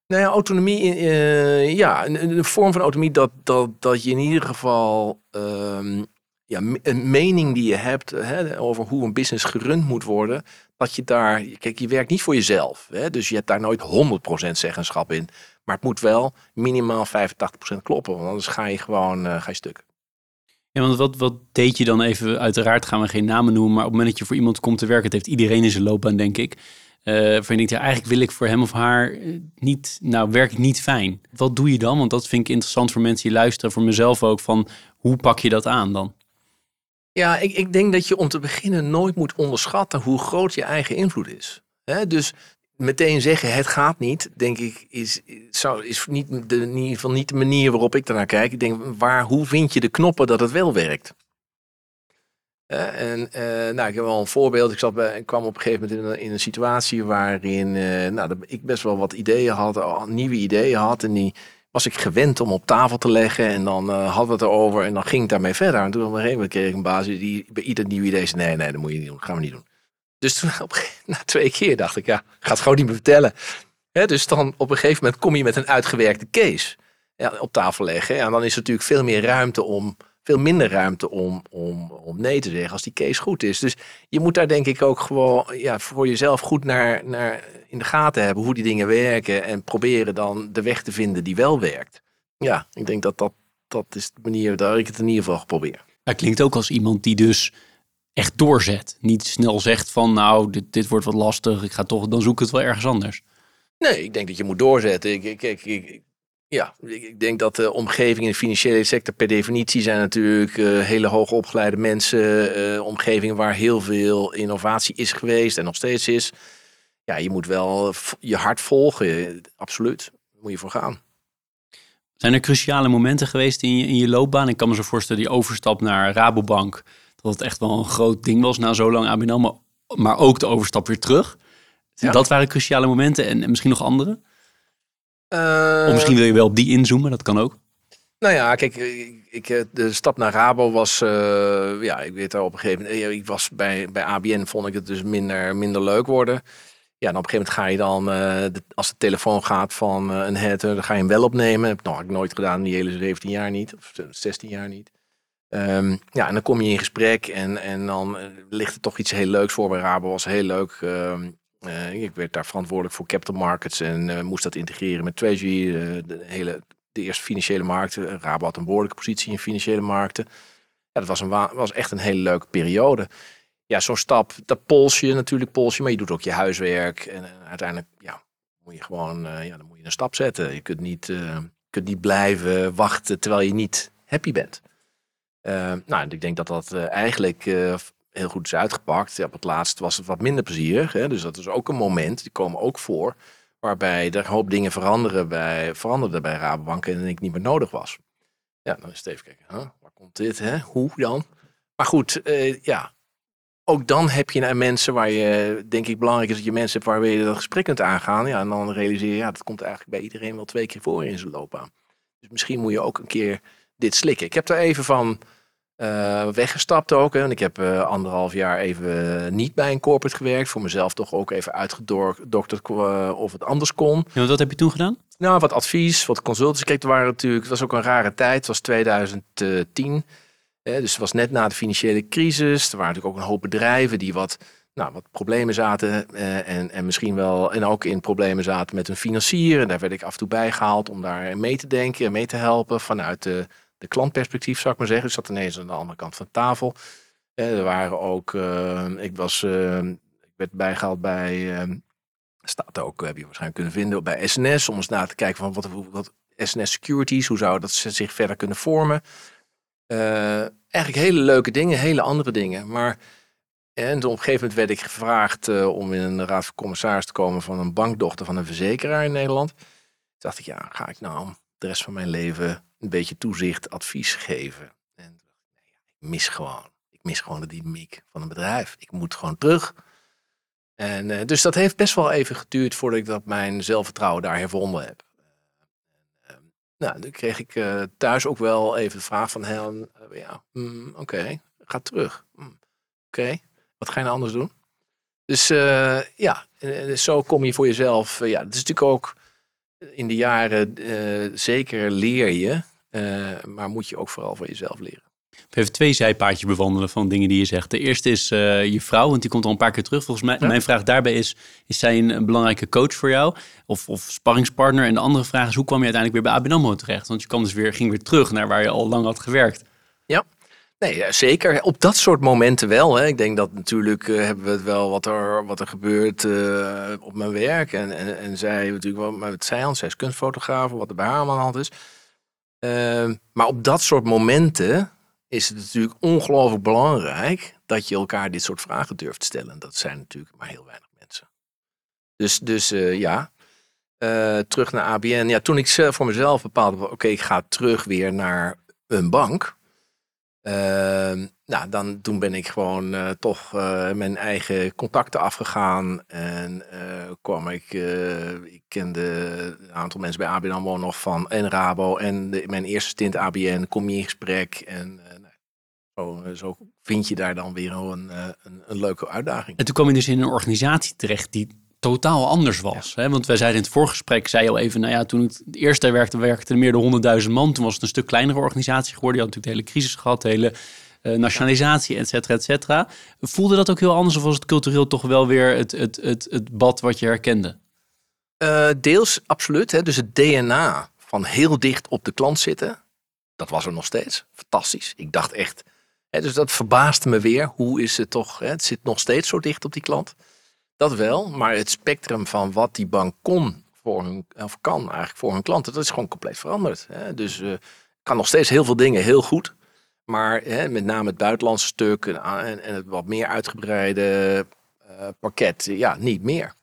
Nou ja, autonomie, uh, ja, een, vorm van autonomie dat, dat, dat je in ieder geval um, ja, een mening die je hebt hè, over hoe een business gerund moet worden, dat je daar, kijk, je werkt niet voor jezelf. Hè, dus je hebt daar nooit 100% zeggenschap in. Maar het moet wel minimaal 85% kloppen, want anders ga je gewoon uh, ga je stuk. Ja, want wat, wat deed je dan even? Uiteraard gaan we geen namen noemen, maar op het moment dat je voor iemand komt te werken, het heeft iedereen in zijn loopbaan, denk ik. Uh, je denkt, ja, eigenlijk wil ik voor hem of haar eh, niet, nou, werkt niet fijn. Wat doe je dan? Want dat vind ik interessant voor mensen die luisteren, voor mezelf ook, van hoe pak je dat aan dan? Ja, ik, ik denk dat je om te beginnen nooit moet onderschatten hoe groot je eigen invloed is. dus meteen zeggen het gaat niet, denk ik, is, zou, is niet de, in ieder niet de manier waarop ik daarnaar kijk. Ik denk, waar, hoe vind je de knoppen dat het wel werkt? En uh, nou, ik heb wel een voorbeeld. Ik, zat bij, kwam op een gegeven moment in een, in een situatie waarin uh, nou, ik best wel wat ideeën had, nieuwe ideeën had. En die was ik gewend om op tafel te leggen. En dan uh, hadden we het erover en dan ging ik daarmee verder. En toen op een gegeven kreeg ik een basis die bij ieder nieuw idee zei: nee, nee, dat moet je niet doen, dat gaan we niet doen. Dus toen (laughs) op, na twee keer dacht ik, ja, ga het gewoon niet meer vertellen. dus dan op een gegeven moment kom je met een uitgewerkte case ja, op tafel leggen. En dan is er natuurlijk veel meer ruimte om veel minder ruimte om, om, om nee te zeggen als die case goed is. Dus je moet daar denk ik ook gewoon ja, voor jezelf goed naar, naar in de gaten hebben hoe die dingen werken en proberen dan de weg te vinden die wel werkt. Ja, ik denk dat dat, dat is de manier waar ik het in ieder geval geprobeerd. Dat klinkt ook als iemand die dus echt doorzet. Niet snel zegt van nou, dit, dit wordt wat lastig, ik ga toch, dan zoek ik het wel ergens anders. Nee, ik denk dat je moet doorzetten. Ik, ik, ik, ik, ja, ik denk dat de omgeving in de financiële sector per definitie zijn natuurlijk uh, hele hoogopgeleide mensen, uh, omgevingen waar heel veel innovatie is geweest en nog steeds is. Ja, je moet wel je hart volgen, absoluut. Daar moet je voor gaan. Zijn er cruciale momenten geweest in je, in je loopbaan? Ik kan me zo voorstellen, die overstap naar Rabobank, dat het echt wel een groot ding was na zo lang ABN maar, maar ook de overstap weer terug. Dat waren cruciale momenten en, en misschien nog andere? Uh, of misschien wil je wel op die inzoomen, dat kan ook. Nou ja, kijk, ik, eh, de stap naar Rabo was, uh, ja, ik weet al op een gegeven moment, ik was bij, bij ABN vond ik het dus minder, minder leuk worden. Ja, en op een gegeven moment ga je dan, uh, de, als de telefoon gaat van een header, dan ga je hem wel opnemen. Dat heb ik nooit gedaan, die hele 17 jaar niet, of 16 jaar niet. Um, ja, en dan kom je in gesprek en, en dan ligt er toch iets heel leuks voor. Bij Rabo was heel leuk. Um, uh, ik werd daar verantwoordelijk voor capital markets en uh, moest dat integreren met treasury, uh, de, hele, de eerste financiële markten. Rabo had een behoorlijke positie in financiële markten. Ja, dat was, een, was echt een hele leuke periode. Ja, zo'n stap, dat pols je natuurlijk, pols je, maar je doet ook je huiswerk. En, uiteindelijk, ja, moet je gewoon, ja, dan moet je een stap zetten. Je kunt niet, kunt niet blijven wachten terwijl je niet happy bent. nou, ik denk dat dat eigenlijk heel goed is uitgepakt. Op het laatst was het wat minder plezierig. Hè? Dus dat is ook een moment, die komen ook voor, waarbij er een hoop dingen veranderen bij, veranderden bij Rabobank en ik niet meer nodig was. Ja, dan is het even kijken, huh? waar komt dit, hè? hoe dan? Maar goed, uh, ja, ook dan heb je mensen waar je, denk ik, belangrijk is dat je mensen hebt waar je dat gesprek kunt aangaan. Ja, en dan realiseer je, ja, dat komt eigenlijk bij iedereen wel twee keer voor in zijn loopbaan. Dus misschien moet je ook een keer dit slikken. Ik heb daar even van uh, weggestapt ook. En ik heb uh, anderhalf jaar even niet bij een corporate gewerkt. Voor mezelf toch ook even uitgedokterd of het anders kon. Ja, wat heb je toen gedaan? Nou, wat advies, wat consultants. Kijk, er waren natuurlijk, het was ook een rare tijd. Het was 2010. dus het was net na de financiële crisis. Er waren natuurlijk ook een hoop bedrijven die wat, nou, wat problemen zaten. en, en misschien wel, en ook in problemen zaten met een financier. En daar werd ik af en toe bijgehaald om daar mee te denken en mee te helpen vanuit de de klantperspectief, zou ik maar zeggen. Ik zat ineens aan de andere kant van de tafel. er waren ook, uh, ik was, uh, ik werd bijgehaald bij, staat ook, heb je waarschijnlijk kunnen vinden, bij SNS. Om eens na te kijken van wat, wat SNS Securities, hoe zou dat zich verder kunnen vormen. eigenlijk hele leuke dingen, hele andere dingen. Maar en op een gegeven moment werd ik gevraagd om in een raad van commissaris te komen van een bankdochter van een verzekeraar in Nederland. Toen dacht ik, ja, ga ik nou de rest van mijn leven een beetje toezicht, advies geven. En ik mis gewoon, ik mis gewoon de dynamiek van een bedrijf. Ik moet gewoon terug. En uh, dus dat heeft best wel even geduurd voordat ik dat mijn zelfvertrouwen daar hervonden heb. Uh, nou, toen kreeg ik eh, thuis ook wel even de vraag van Helen, eh, ja, mm, oké, ga terug. Mm, oké, wat ga je nou anders doen? Dus ja, zo kom je voor jezelf. ja, het is natuurlijk ook in de jaren uh, zeker leer je, uh, maar moet je ook vooral voor jezelf leren. Even twee zijpaadjes bewandelen van dingen die je zegt. De eerste is uh, je vrouw, want die komt al een paar keer terug. Volgens mij, ja. mijn vraag daarbij is, is zij een, belangrijke coach voor jou? Of, of sparringspartner? En de andere vraag is, hoe kwam je uiteindelijk weer bij ABN AMRO terecht? Want je kwam dus weer, ging weer terug naar waar je al lang had gewerkt. Ja, Nee, zeker. Op dat soort momenten wel. Hè. Ik denk dat natuurlijk uh, hebben we het wel wat er, wat er gebeurt uh, op mijn werk. En, en, en zij natuurlijk wel met zij, zij is kunstfotograaf, wat er bij haar aan de is. Uh, maar op dat soort momenten is het natuurlijk ongelooflijk belangrijk dat je elkaar dit soort vragen durft te stellen. Dat zijn natuurlijk maar heel weinig mensen. Dus, dus ja, terug naar ABN. Ja, toen ik voor mezelf bepaalde, oké, ik ga terug weer naar een bank Ehm, nou, dan, toen ben ik gewoon uh, toch uh, mijn eigen contacten afgegaan. En uh, kwam ik, ik kende een aantal mensen bij ABN AMRO nog van en Rabo. En mijn eerste stint ABN, kom je in gesprek. En nou, zo, zo, vind je daar dan weer een, een, een, leuke uitdaging. En toen kwam je dus in een organisatie terecht die totaal anders was. Hè? Want wij zeiden in het voorgesprek, zei je al even, nou ja, toen ik het eerste werkte, werkte er meer dan 100.000 man. Toen was het een stuk kleinere organisatie geworden. Je had natuurlijk de hele crisis gehad, de hele uh, nationalisatie, et cetera, et cetera. Voelde dat ook heel anders of was het cultureel toch wel weer het, het, het, het bad wat je herkende? Uh, deels absoluut. Hè? Dus het DNA van heel dicht op de klant zitten, dat was er nog steeds. Fantastisch. Ik dacht echt, hè, dus dat verbaasde me weer. Hoe is het toch, hè? het zit nog steeds zo dicht op die klant. Dat wel, maar het spectrum van wat die bank kon voor hun, of kan eigenlijk voor hun klanten, dat is gewoon compleet veranderd. Hè. Dus uh, kan nog steeds heel veel dingen heel goed. Maar hè, met name het buitenlandse stuk en, en, het wat meer uitgebreide uh, pakket, ja, niet meer.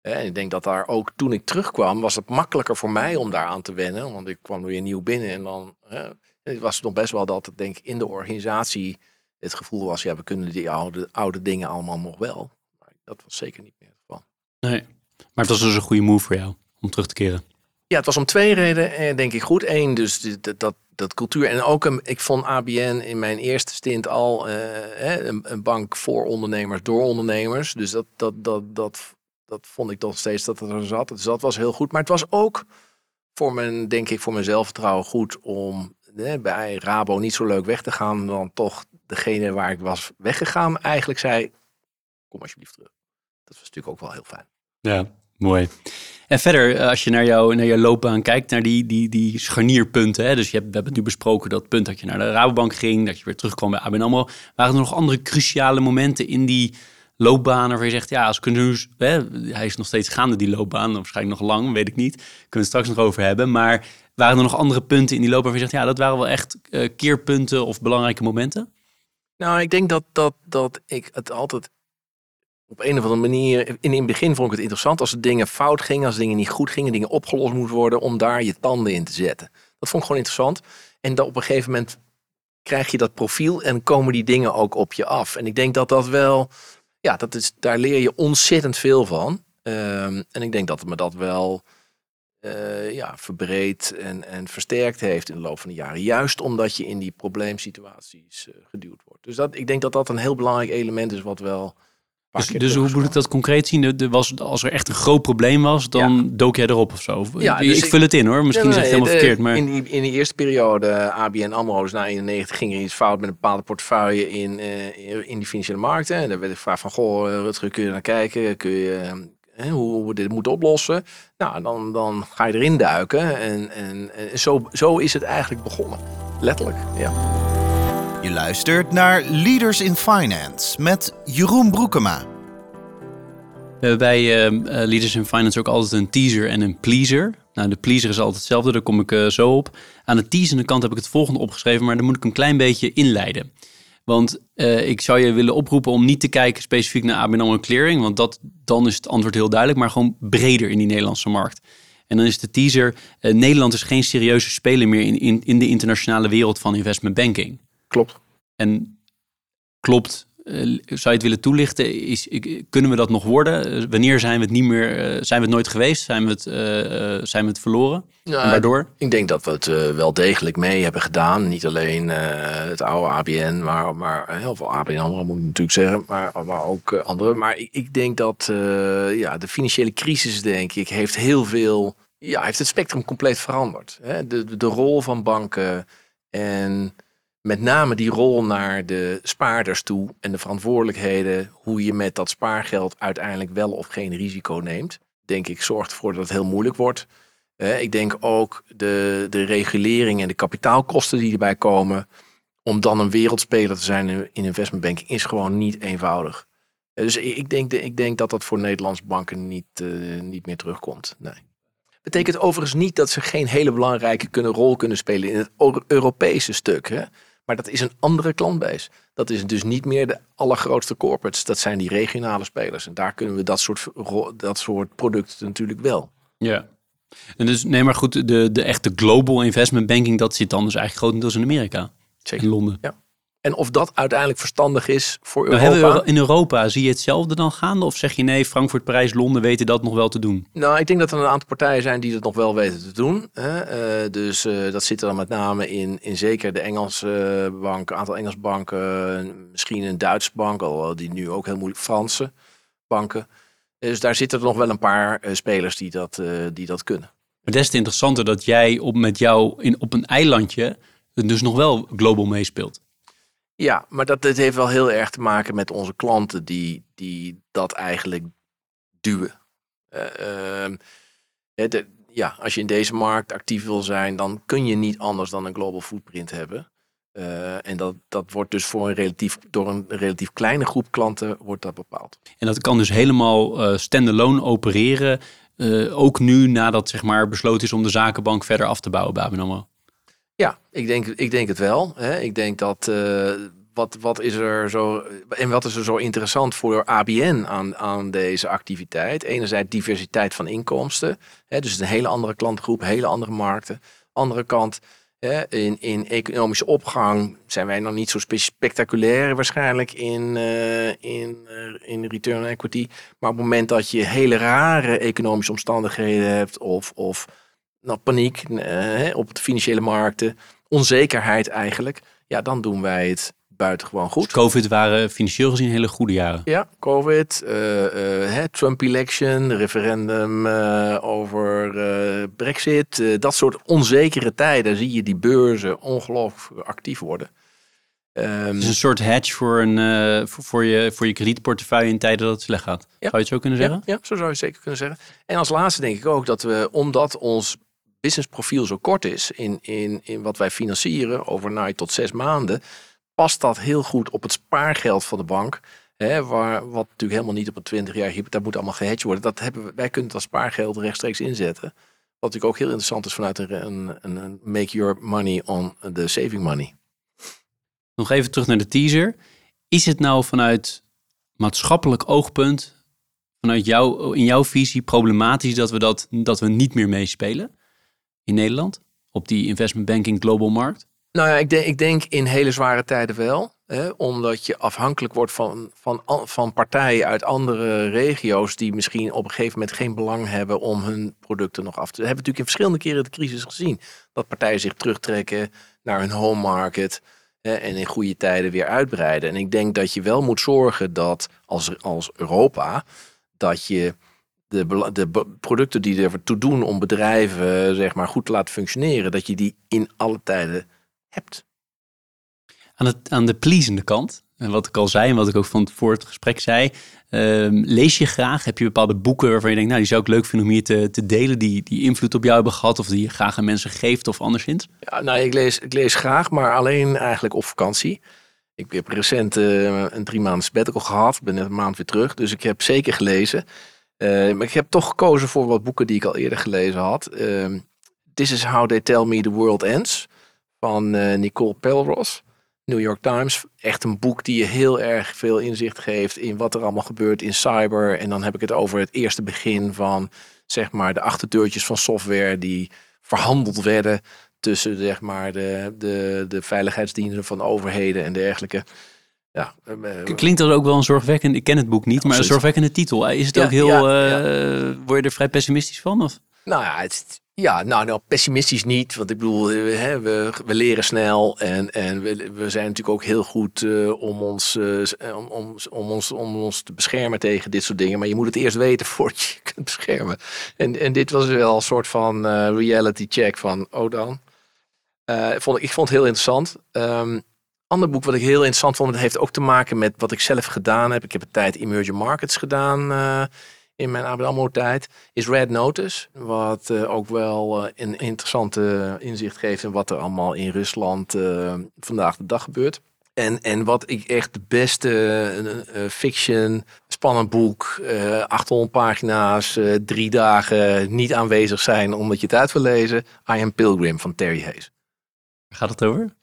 En ik denk dat daar ook toen ik terugkwam, was het makkelijker voor mij om daar aan te wennen. Want ik kwam weer nieuw binnen en dan hè, het was het nog best wel dat denk ik in de organisatie het gevoel was, ja, we kunnen die oude dingen allemaal nog wel dat was zeker niet meer het geval. Nee, maar het was dus een goede move voor jou om terug te keren. Ja, het was om twee redenen, eh, denk ik goed. Eén, dus dat, dat, dat cultuur. En ook, een, ik vond ABN in mijn eerste stint al uh, een, een, bank voor ondernemers, door ondernemers. Dus dat, dat, dat, dat, dat vond ik toch steeds dat het er zat. Dus dat was heel goed. Maar het was ook voor mijn, denk ik, voor mijn zelfvertrouwen goed om bij Rabo niet zo leuk weg te gaan. Dan toch degene waar ik was weggegaan eigenlijk zei, kom alsjeblieft terug. Dat was natuurlijk ook wel heel fijn. Ja, mooi. En verder, eh, als je naar, jou, naar jouw loopbaan kijkt, naar die, die, die scharnierpunten. Hè? Dus je hebt, we hebben het nu besproken dat punt dat je naar de Rabobank ging, dat je weer terugkwam bij ABN AMRO. Waren er nog andere cruciale momenten in die loopbaan waar je zegt, ja, als kunnen hè, hij is nog steeds gaande die loopbaan, waarschijnlijk nog lang, weet ik niet. Kunnen we het straks nog over hebben. Maar waren er nog andere punten in die loopbaan waar je zegt, ja, dat waren wel echt uh, keerpunten of belangrijke momenten? Nou, ik denk dat, dat, dat ik het altijd op een of andere manier, in, het begin vond ik het interessant als dingen fout gingen, als dingen niet goed gingen, dingen opgelost moesten worden, om daar je tanden in te zetten. Dat vond ik gewoon interessant. En dan op een gegeven moment krijg je dat profiel en komen die dingen ook op je af. En ik denk dat dat wel, ja, dat is, daar leer je ontzettend veel van. Um, en ik denk dat het me dat wel uh, ja, verbreed en, en versterkt heeft in de loop van de jaren. Juist omdat je in die probleemsituaties uh, geduwd wordt. Dus dat, ik denk dat dat een heel belangrijk element is wat wel dus, dus hoe moet ik dat concreet zien? De, was, als er echt een groot probleem was, dan dook jij erop of zo? Ja, dus ik, vul het in hoor, misschien zeg ik helemaal verkeerd. Maar... In, die, in die eerste periode, ABN AMRO, dus na 91, ging er iets fout met een bepaalde portefeuille in, uh, in die financiële markten. En daar werd ik gevraagd van, goh eh, Rutger, kun je naar kijken? Kun je, uh, hoe we dit moeten oplossen? Nou, dan, dan ga je erin duiken. En, en, en zo, zo is het eigenlijk begonnen. Letterlijk, ja. Je luistert naar Leaders in Finance met Jeroen Broekema. We hebben bij uh, Leaders in Finance ook altijd een teaser en een pleaser. Nou, de pleaser is altijd hetzelfde, daar kom ik uh, zo op. Aan de teasende kant heb ik het volgende opgeschreven, maar dan moet ik een klein beetje inleiden. Want ik zou je willen oproepen om niet te kijken specifiek naar ABN AMRO Clearing, want dat, dan is het antwoord heel duidelijk, maar gewoon breder in die Nederlandse markt. En dan is de teaser, Nederland is geen serieuze speler meer in, in, in de internationale wereld van investment banking. Klopt. En klopt, uh, zou je het willen toelichten? Is, kunnen we dat nog worden? Uh, wanneer zijn we het niet meer, uh, zijn we het nooit geweest? Zijn we het, zijn we het verloren? Ja, waardoor? Ik denk dat we het wel degelijk mee hebben gedaan. Niet alleen het oude ABN, maar, maar heel veel ABN andere moet ik natuurlijk zeggen, maar, maar ook andere. Maar ik, ik denk dat ja, de financiële crisis, denk ik, heeft heel veel, ja, heeft het spectrum compleet veranderd. Hè? De, de, de rol van banken en met name die rol naar de spaarders toe en de verantwoordelijkheden, hoe je met dat spaargeld uiteindelijk wel of geen risico neemt, denk ik, zorgt ervoor dat het heel moeilijk wordt. Eh, ik denk ook de, de regulering en de kapitaalkosten die erbij komen, om dan een wereldspeler te zijn in investmentbanking, is gewoon niet eenvoudig. Eh, dus ik denk, ik denk dat dat voor Nederlandse banken niet, uh, niet meer terugkomt. Nee. Betekent overigens niet dat ze geen hele belangrijke kunnen, rol kunnen spelen in het Europese stuk. Hè? Maar dat is een andere klantbase. Dat is dus niet meer de allergrootste corporates. Dat zijn die regionale spelers. En daar kunnen we dat soort, dat soort producten natuurlijk wel. Ja. En dus, nee, maar goed, de, de echte global investment banking, dat zit dan dus eigenlijk grotendeels in Amerika. Zeker. In Londen. Ja. En of dat uiteindelijk verstandig is voor nou, Europa. in Europa, zie je hetzelfde dan gaande? Of zeg je nee, Frankfurt, Parijs, Londen weten dat nog wel te doen? Nou, ik denk dat er een aantal partijen zijn die dat nog wel weten te doen. Hè. Uh, dus uh, dat zit er dan met name in, in zeker de Engelse banken, een aantal Engelse banken. Misschien een Duitse bank, al die nu ook heel moeilijk Franse banken. Dus daar zitten er nog wel een paar uh, spelers die dat, die dat kunnen. Maar des te interessanter dat jij op, met jou in, op een eilandje dus nog wel global meespeelt. Ja, maar dat, dat heeft wel heel erg te maken met onze klanten die, die dat eigenlijk duwen. Uh, ja, als je in deze markt actief wil zijn, dan kun je niet anders dan een global footprint hebben. Uh, en dat, dat wordt dus voor een relatief, door een relatief kleine groep klanten wordt dat bepaald. En dat kan dus helemaal uh, standalone opereren, ook nu nadat zeg maar, besloten is om de zakenbank verder af te bouwen bij ABN ja, ik denk, ik denk het wel. Hè. Ik denk dat uh, wat, wat is er zo en wat is er zo interessant voor ABN aan, aan deze activiteit? Enerzijds diversiteit van inkomsten, hè, dus een hele andere klantgroep, hele andere markten. Andere kant, hè, in, in economische opgang zijn wij nog niet zo spectaculair waarschijnlijk in, uh, in, uh, in return equity. Maar op het moment dat je hele rare economische omstandigheden hebt of, of nou, paniek uh, op de financiële markten, onzekerheid eigenlijk, ja, dan doen wij het buitengewoon goed. COVID waren financieel gezien hele goede jaren. Ja, COVID, uh, uh, Trump-election, referendum over Brexit. dat soort onzekere tijden zie je die beurzen ongelooflijk actief worden. Um, dus een soort hedge voor, een, voor, voor, je, voor je kredietportefeuille in tijden dat het slecht gaat. Zou je het zo kunnen zeggen? Ja, ja, zo zou je het zeker kunnen zeggen. En als laatste denk ik ook dat we, omdat ons businessprofiel zo kort is in, in, in wat wij financieren, overnight tot zes maanden, past dat heel goed op het spaargeld van de bank. Hè, waar, wat natuurlijk helemaal niet op een 20 jaar dat moet allemaal gehedged worden. Dat hebben wij kunnen dat spaargeld rechtstreeks inzetten. Wat natuurlijk ook heel interessant is vanuit een, een, een make your money on the saving money. Nog even terug naar de teaser. Is het nou vanuit maatschappelijk oogpunt, vanuit jou, in jouw visie, problematisch dat we, dat, dat we niet meer meespelen? In Nederland? Op die investment banking global markt? Nou ja, ik denk, ik denk in hele zware tijden wel. Hè, omdat je afhankelijk wordt van, van, van partijen uit andere regio's die misschien op een gegeven moment geen belang hebben om hun producten nog af te. We hebben natuurlijk in verschillende keren de crisis gezien. Dat partijen zich terugtrekken naar hun home market hè, en in goede tijden weer uitbreiden. En ik denk dat je wel moet zorgen dat als, als Europa, dat je de, de producten die ertoe doen om bedrijven zeg maar, goed te laten functioneren, dat je die in alle tijden hebt. Aan, het, aan de pleasende kant, en wat ik al zei en wat ik ook van voor het gesprek zei, ehm, lees je graag? Heb je bepaalde boeken waarvan je denkt, nou die zou ik leuk vinden om hier te, te delen, die, die invloed op jou hebben gehad of die je graag aan mensen geeft of anderszins? Ja, nou, ik lees, ik lees graag, maar alleen eigenlijk op vakantie. Ik heb recent uh, een drie maanden sabbatical gehad, ben net een maand weer terug, dus ik heb zeker gelezen. Uh, maar ik heb toch gekozen voor wat boeken die ik al eerder gelezen had. Uh, This is How They Tell Me The World Ends van uh, Nicole Pelros. New York Times. Echt een boek die je heel erg veel inzicht geeft in wat er allemaal gebeurt in cyber. En dan heb ik het over het eerste begin van zeg maar de achterdeurtjes van software die verhandeld werden tussen zeg maar de, de, de veiligheidsdiensten van overheden en dergelijke. Ja, uh, Klinkt dat ook wel een zorgwekkend, ik ken het boek niet, maar een zorgwekkende titel. Is het ook heel, uh, word je er vrij pessimistisch van? Of? Nou ja, het, ja nou, nou, pessimistisch niet, want ik bedoel, eh, hè, we, we leren snel en, en we, we zijn natuurlijk ook heel goed uh, om, ons, uh, om, om, om, ons, om ons te beschermen tegen dit soort dingen. Maar je moet het eerst weten (laughs) voordat je kunt beschermen. En, en dit was wel een soort van reality check van, oh dan. vond, ik vond het heel interessant. Um, Ander boek wat ik heel interessant vond, dat heeft ook te maken met wat ik zelf gedaan heb. Ik heb een tijd emerging markets gedaan uh, in mijn ABN tijd. Is Red Notice, wat uh, ook wel uh, een interessante inzicht geeft in wat er allemaal in Rusland vandaag de dag gebeurt. En, en wat ik echt de beste fiction, spannend boek, 800 pagina's, drie dagen niet aanwezig zijn omdat je het uit wil lezen. I Am Pilgrim van Terry Hayes. Gaat het over?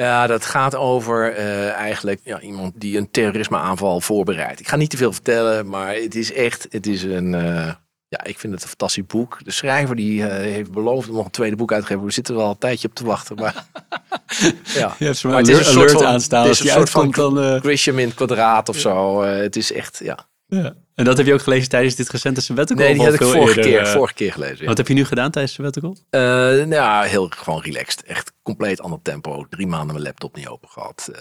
Ja, dat gaat over uh, eigenlijk ja, iemand die een terrorismeaanval voorbereidt. Ik ga niet te veel vertellen, maar het is echt, het is een, uh, ja, ik vind het een fantastisch boek. De schrijver die uh, heeft beloofd om nog een tweede boek uit te geven. We zitten er al een tijdje op te wachten, maar (laughs) ja. Je hebt het is een soort van, aanstaan. Het is een soort van dan, Grisham in het kwadraat of zo. het is echt, ja. ja. En dat heb je ook gelezen tijdens dit recente sabbatical? Nee, die heb ik vorige keer, vorige keer gelezen. Ja. Wat heb je nu gedaan tijdens sabbatical? Uh, nou ja, heel gewoon relaxed. Echt compleet ander tempo. Drie maanden mijn laptop niet open gehad. Uh,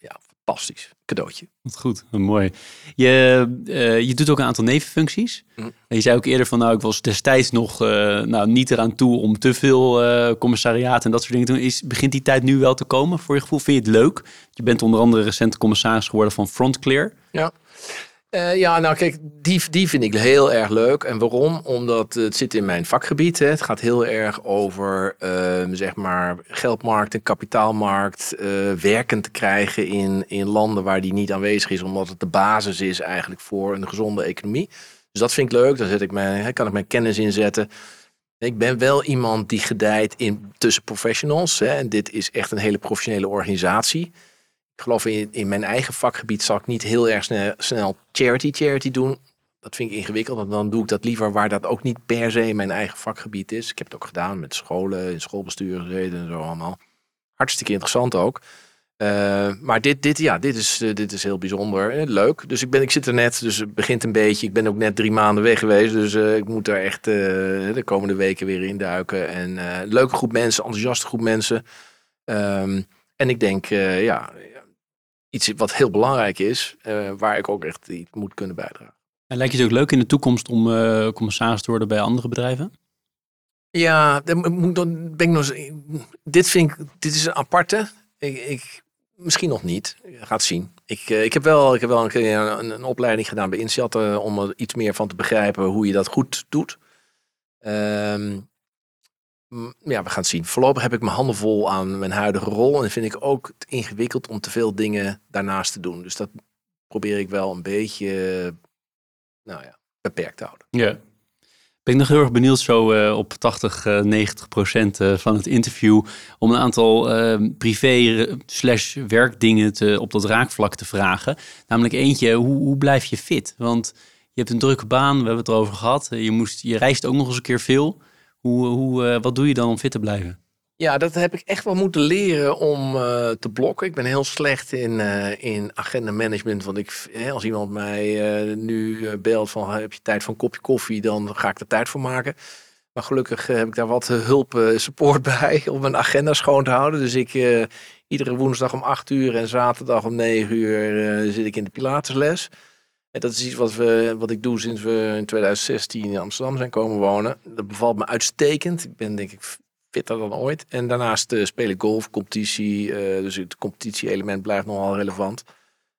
ja, fantastisch. Cadeautje. Wat goed, mooi. Je, uh, je doet ook een aantal nevenfuncties. Mm. Je zei ook eerder van, nou, ik was destijds nog nou, niet eraan toe om te veel commissariaat en dat soort dingen te doen. Is, begint die tijd nu wel te komen voor je gevoel? Vind je het leuk? Je bent onder andere recent commissaris geworden van Frontclear. Ja. Uh, ja, nou kijk, die, die vind ik heel erg leuk. En waarom? Omdat het zit in mijn vakgebied. Hè. Het gaat heel erg over uh, zeg maar geldmarkt en kapitaalmarkt uh, te krijgen in, in landen waar die niet aanwezig is. Omdat het de basis is eigenlijk voor een gezonde economie. Dus dat vind ik leuk. Daar zet ik mijn, kan ik mijn kennis in zetten. Ik ben wel iemand die gedijt in tussen professionals. Hè. En dit is echt een hele professionele organisatie. Ik geloof in, in mijn eigen vakgebied zal ik niet heel erg snel, charity charity doen. Dat vind ik ingewikkeld, want dan doe ik dat liever waar dat ook niet per se mijn eigen vakgebied is. Ik heb het ook gedaan met scholen, in schoolbesturen gezeten en zo allemaal. Hartstikke interessant ook. Uh, maar dit, dit, ja, dit, is, uh, dit is heel bijzonder. Uh, leuk. Dus ik, ben, ik zit er net, dus het begint een beetje. Ik ben ook net drie maanden weg geweest. Dus ik moet daar echt de komende weken weer in duiken. En leuke groep mensen, enthousiaste groep mensen. Um, en ik denk, ja, iets wat heel belangrijk is, uh, waar ik ook echt iets moet kunnen bijdragen. En lijkt je het ook leuk in de toekomst om uh, commissaris te worden bij andere bedrijven? Ja, dan ben ik nog. Dit vind ik, dit is een aparte. Ik, ik misschien nog niet. Gaat zien. Ik, uh, ik heb wel, ik heb wel een, keer een, een opleiding gedaan bij Insiat om er iets meer van te begrijpen hoe je dat goed doet. Um, ja, we gaan het zien. Voorlopig heb ik mijn handen vol aan mijn huidige rol. En vind ik ook het ingewikkeld om te veel dingen daarnaast te doen. Dus dat probeer ik wel een beetje nou ja, beperkt te houden. Ja. Ben ik nog heel erg benieuwd zo uh, op 80, uh, 90 procent uh, van het interview om een aantal privé slash werkdingen te, op dat raakvlak te vragen. Namelijk eentje, hoe, hoe blijf je fit? Want je hebt een drukke baan, we hebben het erover gehad. Je, moest, je reist ook nog eens een keer veel. Hoe, hoe, uh, wat doe je dan om fit te blijven? Ja, dat heb ik echt wel moeten leren om uh, te blokken. Ik ben heel slecht in, uh, in agenda management. Want ik, als iemand mij nu belt van heb je tijd voor een kopje koffie, dan ga ik er tijd voor maken. Maar gelukkig heb ik daar wat hulp, support (laughs) bij om mijn agenda schoon te houden. Dus ik iedere woensdag om 8 uur en zaterdag om 9 uur zit ik in de Pilatesles. Dat is iets wat, we, wat ik doe sinds we in 2016 in Amsterdam zijn komen wonen. Dat bevalt me uitstekend. Ik ben denk ik fitter dan ooit. En daarnaast uh, speel ik golf, competitie. Uh, dus het competitie-element blijft nogal relevant.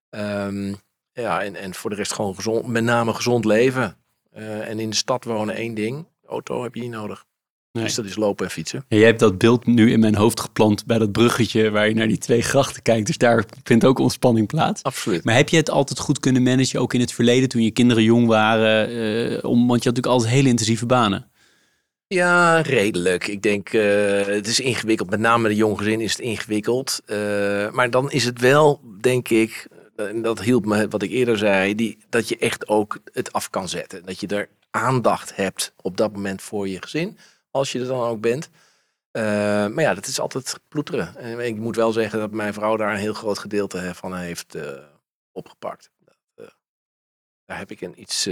Um, ja, en, en voor de rest gewoon gezond, met name gezond leven. Uh, en in de stad wonen één ding. Auto heb je niet nodig. Nee. Dus dat is lopen en fietsen. Ja, jij hebt dat beeld nu in mijn hoofd geplant bij dat bruggetje waar je naar die twee grachten kijkt. Dus daar vindt ook ontspanning plaats. Absoluut. Maar heb je het altijd goed kunnen managen, ook in het verleden toen je kinderen jong waren? Uh, om, want je had natuurlijk altijd hele intensieve banen. Ja, redelijk. Ik denk, uh, het is ingewikkeld. Met name de jong gezin is het ingewikkeld. Uh, maar dan is het wel, denk ik, en dat hielp me wat ik eerder zei, die, dat je echt ook het af kan zetten. Dat je er aandacht hebt op dat moment voor je gezin als je er dan ook bent. Uh, maar ja, dat is altijd ploeteren. En ik moet wel zeggen dat mijn vrouw daar een heel groot gedeelte van heeft uh, opgepakt. Uh, daar heb ik een iets,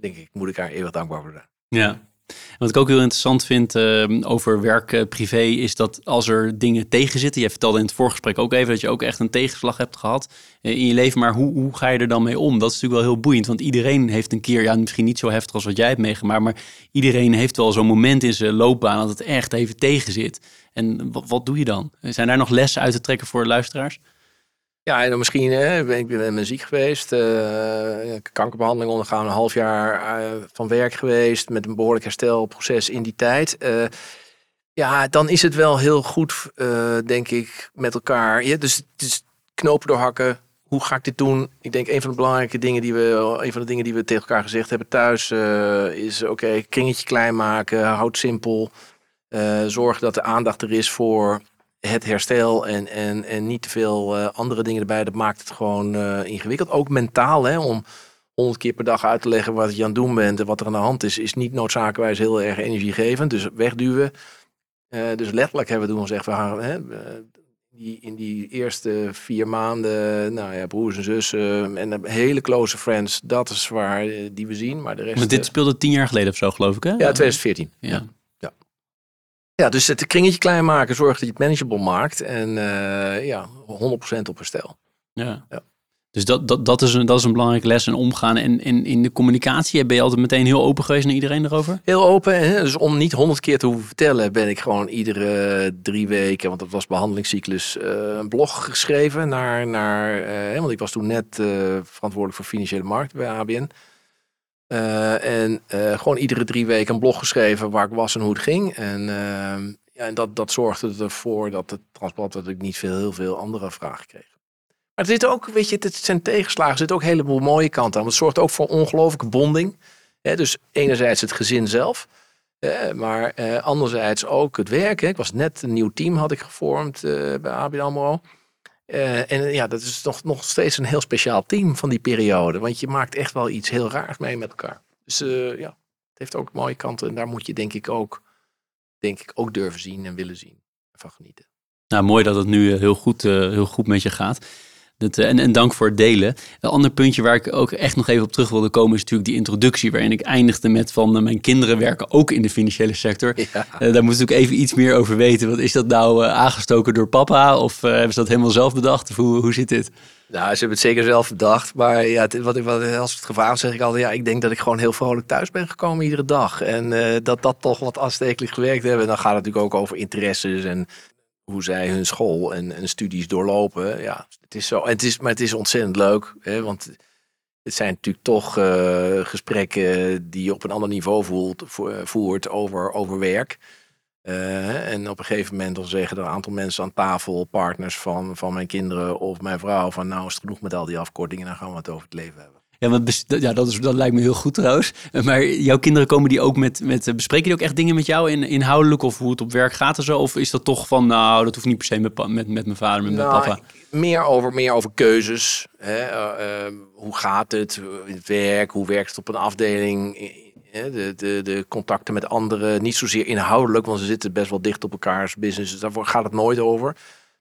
denk ik, moet ik haar eeuwig dankbaar voor zijn. Ja, wat ik ook heel interessant vind uh, over werk-privé uh, is dat als er dingen tegenzitten. Je vertelde in het voorgesprek ook even dat je ook echt een tegenslag hebt gehad uh, in je leven. Maar hoe, hoe ga je er dan mee om? Dat is natuurlijk wel heel boeiend. Want iedereen heeft een keer, ja, misschien niet zo heftig als wat jij hebt meegemaakt. Maar iedereen heeft wel zo'n moment in zijn loopbaan dat het echt even tegenzit. En wat, wat doe je dan? Zijn daar nog lessen uit te trekken voor luisteraars? Ja, en dan misschien, hè, ik ben, ben ziek geweest, uh, kankerbehandeling ondergaan, een half jaar uh, van werk geweest, met een behoorlijk herstelproces in die tijd. Ja, dan is het wel heel goed, denk ik, met elkaar. Dus, dus knopen doorhakken, hoe ga ik dit doen? Ik denk een van de belangrijke dingen die we, een van de dingen die we tegen elkaar gezegd hebben thuis, is oké, kringetje klein maken, houd simpel. zorg dat de aandacht er is voor het herstel en, en, en niet te veel uh, andere dingen erbij, dat maakt het gewoon uh, ingewikkeld. Ook mentaal, hè, om honderd keer per dag uit te leggen wat je aan het doen bent en wat er aan de hand is, is niet noodzakelijkerwijs heel erg energiegevend. Dus wegduwen. Uh, dus letterlijk hebben we toen gezegd, we gaan, hè, die, in die eerste vier maanden, nou ja, broers en zussen en hele close friends, dat is waar die we zien. Maar de rest. Maar dit speelde tien jaar geleden of zo, geloof ik, hè? Ja, 2014. ja. Ja. Dus het kringetje klein maken, zorg dat je het manageable maakt. En uh, ja, 100% op herstel. Ja. ja. Dus dat, dat, dat, is een, dat is een belangrijke les en omgaan. En, en in de communicatie ben je altijd meteen heel open geweest naar iedereen erover? Heel open. Hè? Dus om niet honderd keer te hoeven vertellen, ben ik gewoon iedere drie weken, want dat was behandelingscyclus, uh, een blog geschreven naar, naar uh, want ik was toen net verantwoordelijk voor financiële markt bij ABN. Uh, en uh, gewoon iedere drie weken een blog geschreven waar ik was en hoe het ging. En, uh, ja, en dat, dat zorgde ervoor dat het transport ik niet veel, heel veel andere vragen kreeg. Maar er zit ook, weet je, het zijn tegenslagen, er zitten ook een heleboel mooie kanten aan. Het zorgt ook voor ongelooflijke bonding. Dus enerzijds het gezin zelf, maar anderzijds ook het werk. Ik was net een nieuw team had ik gevormd bij ABN AMRO. Uh, en ja, dat is nog, nog steeds een heel speciaal team van die periode. Want je maakt echt wel iets heel raars mee met elkaar. Dus uh, ja, het heeft ook mooie kanten. En daar moet je denk ik ook, denk ik ook durven zien en willen zien. Van genieten. Nou, mooi dat het nu heel goed, heel goed met je gaat. Dat, en, en dank voor het delen. Een ander puntje waar ik ook echt nog even op terug wilde komen, is natuurlijk die introductie, waarin ik eindigde met van uh, mijn kinderen werken ook in de financiële sector. (laughs) Ja. Uh, daar moet ik even iets meer over weten. Wat is dat nou uh, aangestoken door papa? Of hebben ze dat helemaal zelf bedacht? Of hoe, hoe zit dit? Nou, ze hebben het zeker zelf bedacht. Maar ja, wat ik, wat, als het gevraagd zeg ik altijd, ja, ik denk dat ik gewoon heel vrolijk thuis ben gekomen iedere dag. En dat dat toch wat aanstekelijk gewerkt hebben. dan gaat het natuurlijk ook over interesses en hoe zij hun school en, en studies doorlopen. Ja, het is zo. Het is, maar het is ontzettend leuk. Hè, want het zijn natuurlijk toch uh, gesprekken die je op een ander niveau voelt, voert over, over werk. Uh, en op een gegeven moment dan zeggen er een aantal mensen aan tafel, partners van, van mijn kinderen of mijn vrouw, van nou is het genoeg met al die afkortingen, dan gaan we het over het leven hebben. Ja, want ja, dat, is, dat lijkt me heel goed trouwens. Maar jouw kinderen komen die ook met, met bespreken die ook echt dingen met jou in, inhoudelijk of hoe het op werk gaat en zo? Of is dat toch van, nou, dat hoeft niet per se met, met, met mijn vader, met nou, mijn papa? Meer over, meer over keuzes. Hè? Uh, uh, hoe gaat het in het werk? Hoe werkt het op een afdeling? De, de, de contacten met anderen. Niet zozeer inhoudelijk, want ze zitten best wel dicht op elkaars business. Dus daarvoor gaat het nooit over.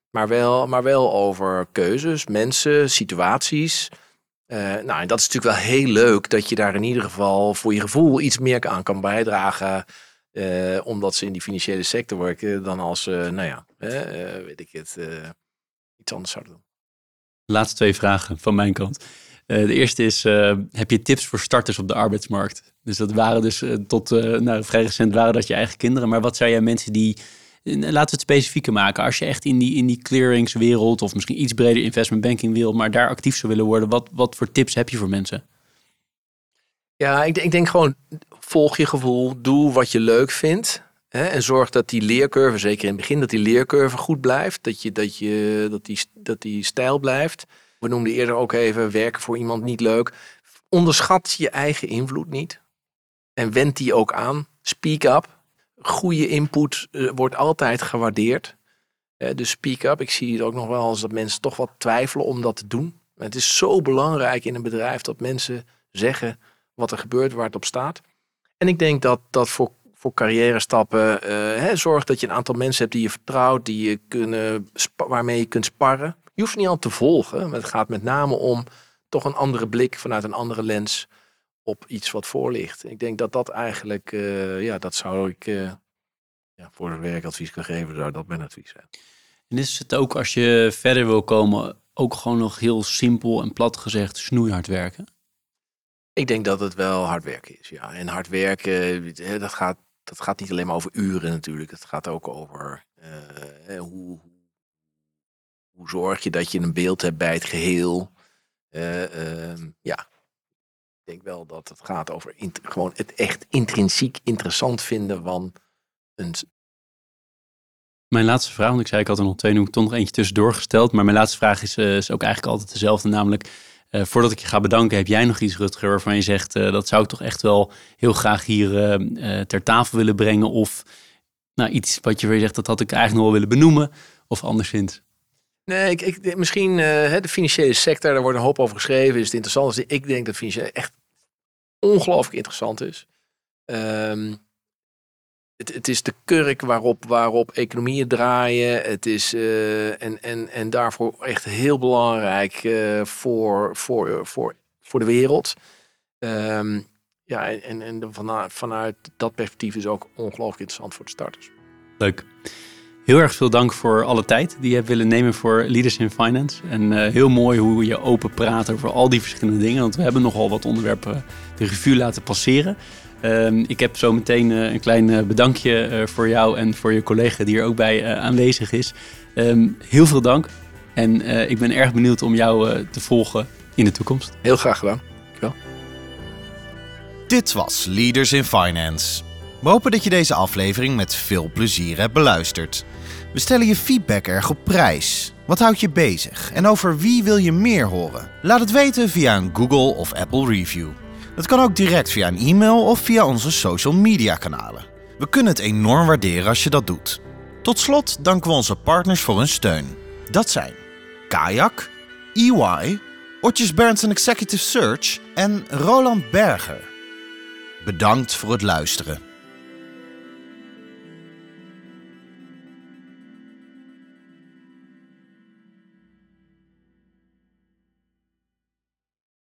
Maar wel, maar wel over keuzes, mensen, situaties. Uh, nou, en dat is natuurlijk wel heel leuk dat je daar in ieder geval voor je gevoel iets meer aan kan bijdragen. Uh, omdat ze in die financiële sector werken, dan als uh, nou ja, weet ik het, iets anders zouden doen. Laatste twee vragen van mijn kant. de eerste is, heb je tips voor starters op de arbeidsmarkt? Dus dat waren dus tot nou, vrij recent waren dat je eigen kinderen. Maar wat zou jij mensen die laten we het specifieker maken. Als je echt in die, in die clearingswereld of misschien iets breder investment banking wil, maar daar actief zou willen worden, wat, wat voor tips heb je voor mensen? Ja, ik, ik denk gewoon volg je gevoel, doe wat je leuk vindt. En zorg dat die leercurve, zeker in het begin, dat die leercurve goed blijft. Dat, je, dat, je, dat, die, dat die stijl blijft. We noemden eerder ook even werken voor iemand niet leuk. Onderschat je eigen invloed niet. En wend die ook aan. Speak up goede input uh, wordt altijd gewaardeerd. Uh, dus speak up. Ik zie het ook nog wel als dat mensen toch wat twijfelen om dat te doen. Het is zo belangrijk in een bedrijf dat mensen zeggen wat er gebeurt, waar het op staat. En ik denk dat dat voor, voor carrière stappen hè, zorgt dat je een aantal mensen hebt die je vertrouwt, die je kunnen, waarmee je kunt sparren. Je hoeft niet al te volgen, het gaat met name om toch een andere blik vanuit een andere lens op iets wat voor ligt. Ik denk dat dat eigenlijk, uh, ja, dat zou ik uh, ja, voor een werkadvies kan geven, zou dat mijn advies zijn. En is het ook als je verder wil komen, ook gewoon nog heel simpel en plat gezegd, snoeihard werken? Ik denk dat het wel hard werken is, ja. En hard werken, dat gaat, dat gaat niet alleen maar over uren natuurlijk. Het gaat ook over uh, hoe, hoe zorg je dat je een beeld hebt bij het geheel? Eh, ehm, ja, denk wel dat het gaat over gewoon het echt intrinsiek interessant vinden van een Mijn laatste vraag, want ik zei ik had er nog twee, nu ik toch nog eentje tussendoor gesteld. Maar mijn laatste vraag is, eh, is ook eigenlijk altijd dezelfde. Namelijk, eh, voordat ik je ga bedanken, heb jij nog iets, Rutger, waarvan je zegt, eh, dat zou ik toch echt wel heel graag hier ter tafel willen brengen? Of nou, iets wat je weer zegt, dat had ik eigenlijk nog wel willen benoemen. Of anderszins. Nee, ik, ik, misschien de financiële sector, daar wordt een hoop over geschreven. Is het interessant? Dus ik denk dat financieel echt ongelooflijk interessant is. Ehm, het, het is de kurk waarop, waarop economieën draaien. Het is eh, en, en, en daarvoor echt heel belangrijk eh, voor, voor, voor, voor de wereld. Ehm, ja, en, en vanuit, vanuit dat perspectief is ook ongelooflijk interessant voor de starters. Leuk. Heel erg veel dank voor alle tijd die je hebt willen nemen voor Leaders in Finance. En eh, heel mooi hoe je open praat over al die verschillende dingen. Want we hebben nogal wat onderwerpen de revue laten passeren. Ehm, ik heb zo meteen eh, een klein eh, bedankje eh, voor jou en voor je collega die er ook bij eh, aanwezig is. Ehm, heel veel dank. En eh, ik ben erg benieuwd om jou eh, te volgen in de toekomst. Heel graag gedaan. Dit was Leaders in Finance. We hopen dat je deze aflevering met veel plezier hebt beluisterd. We stellen je feedback erg op prijs. Wat houdt je bezig en over wie wil je meer horen? Laat het weten via een Google of Apple review. Dat kan ook direct via een e-mail of via onze social media kanalen. We kunnen het enorm waarderen als je dat doet. Tot slot danken we onze partners voor hun steun. Dat zijn Kayak, EY, Otjes Berndsen Executive Search en Roland Berger. Bedankt voor het luisteren.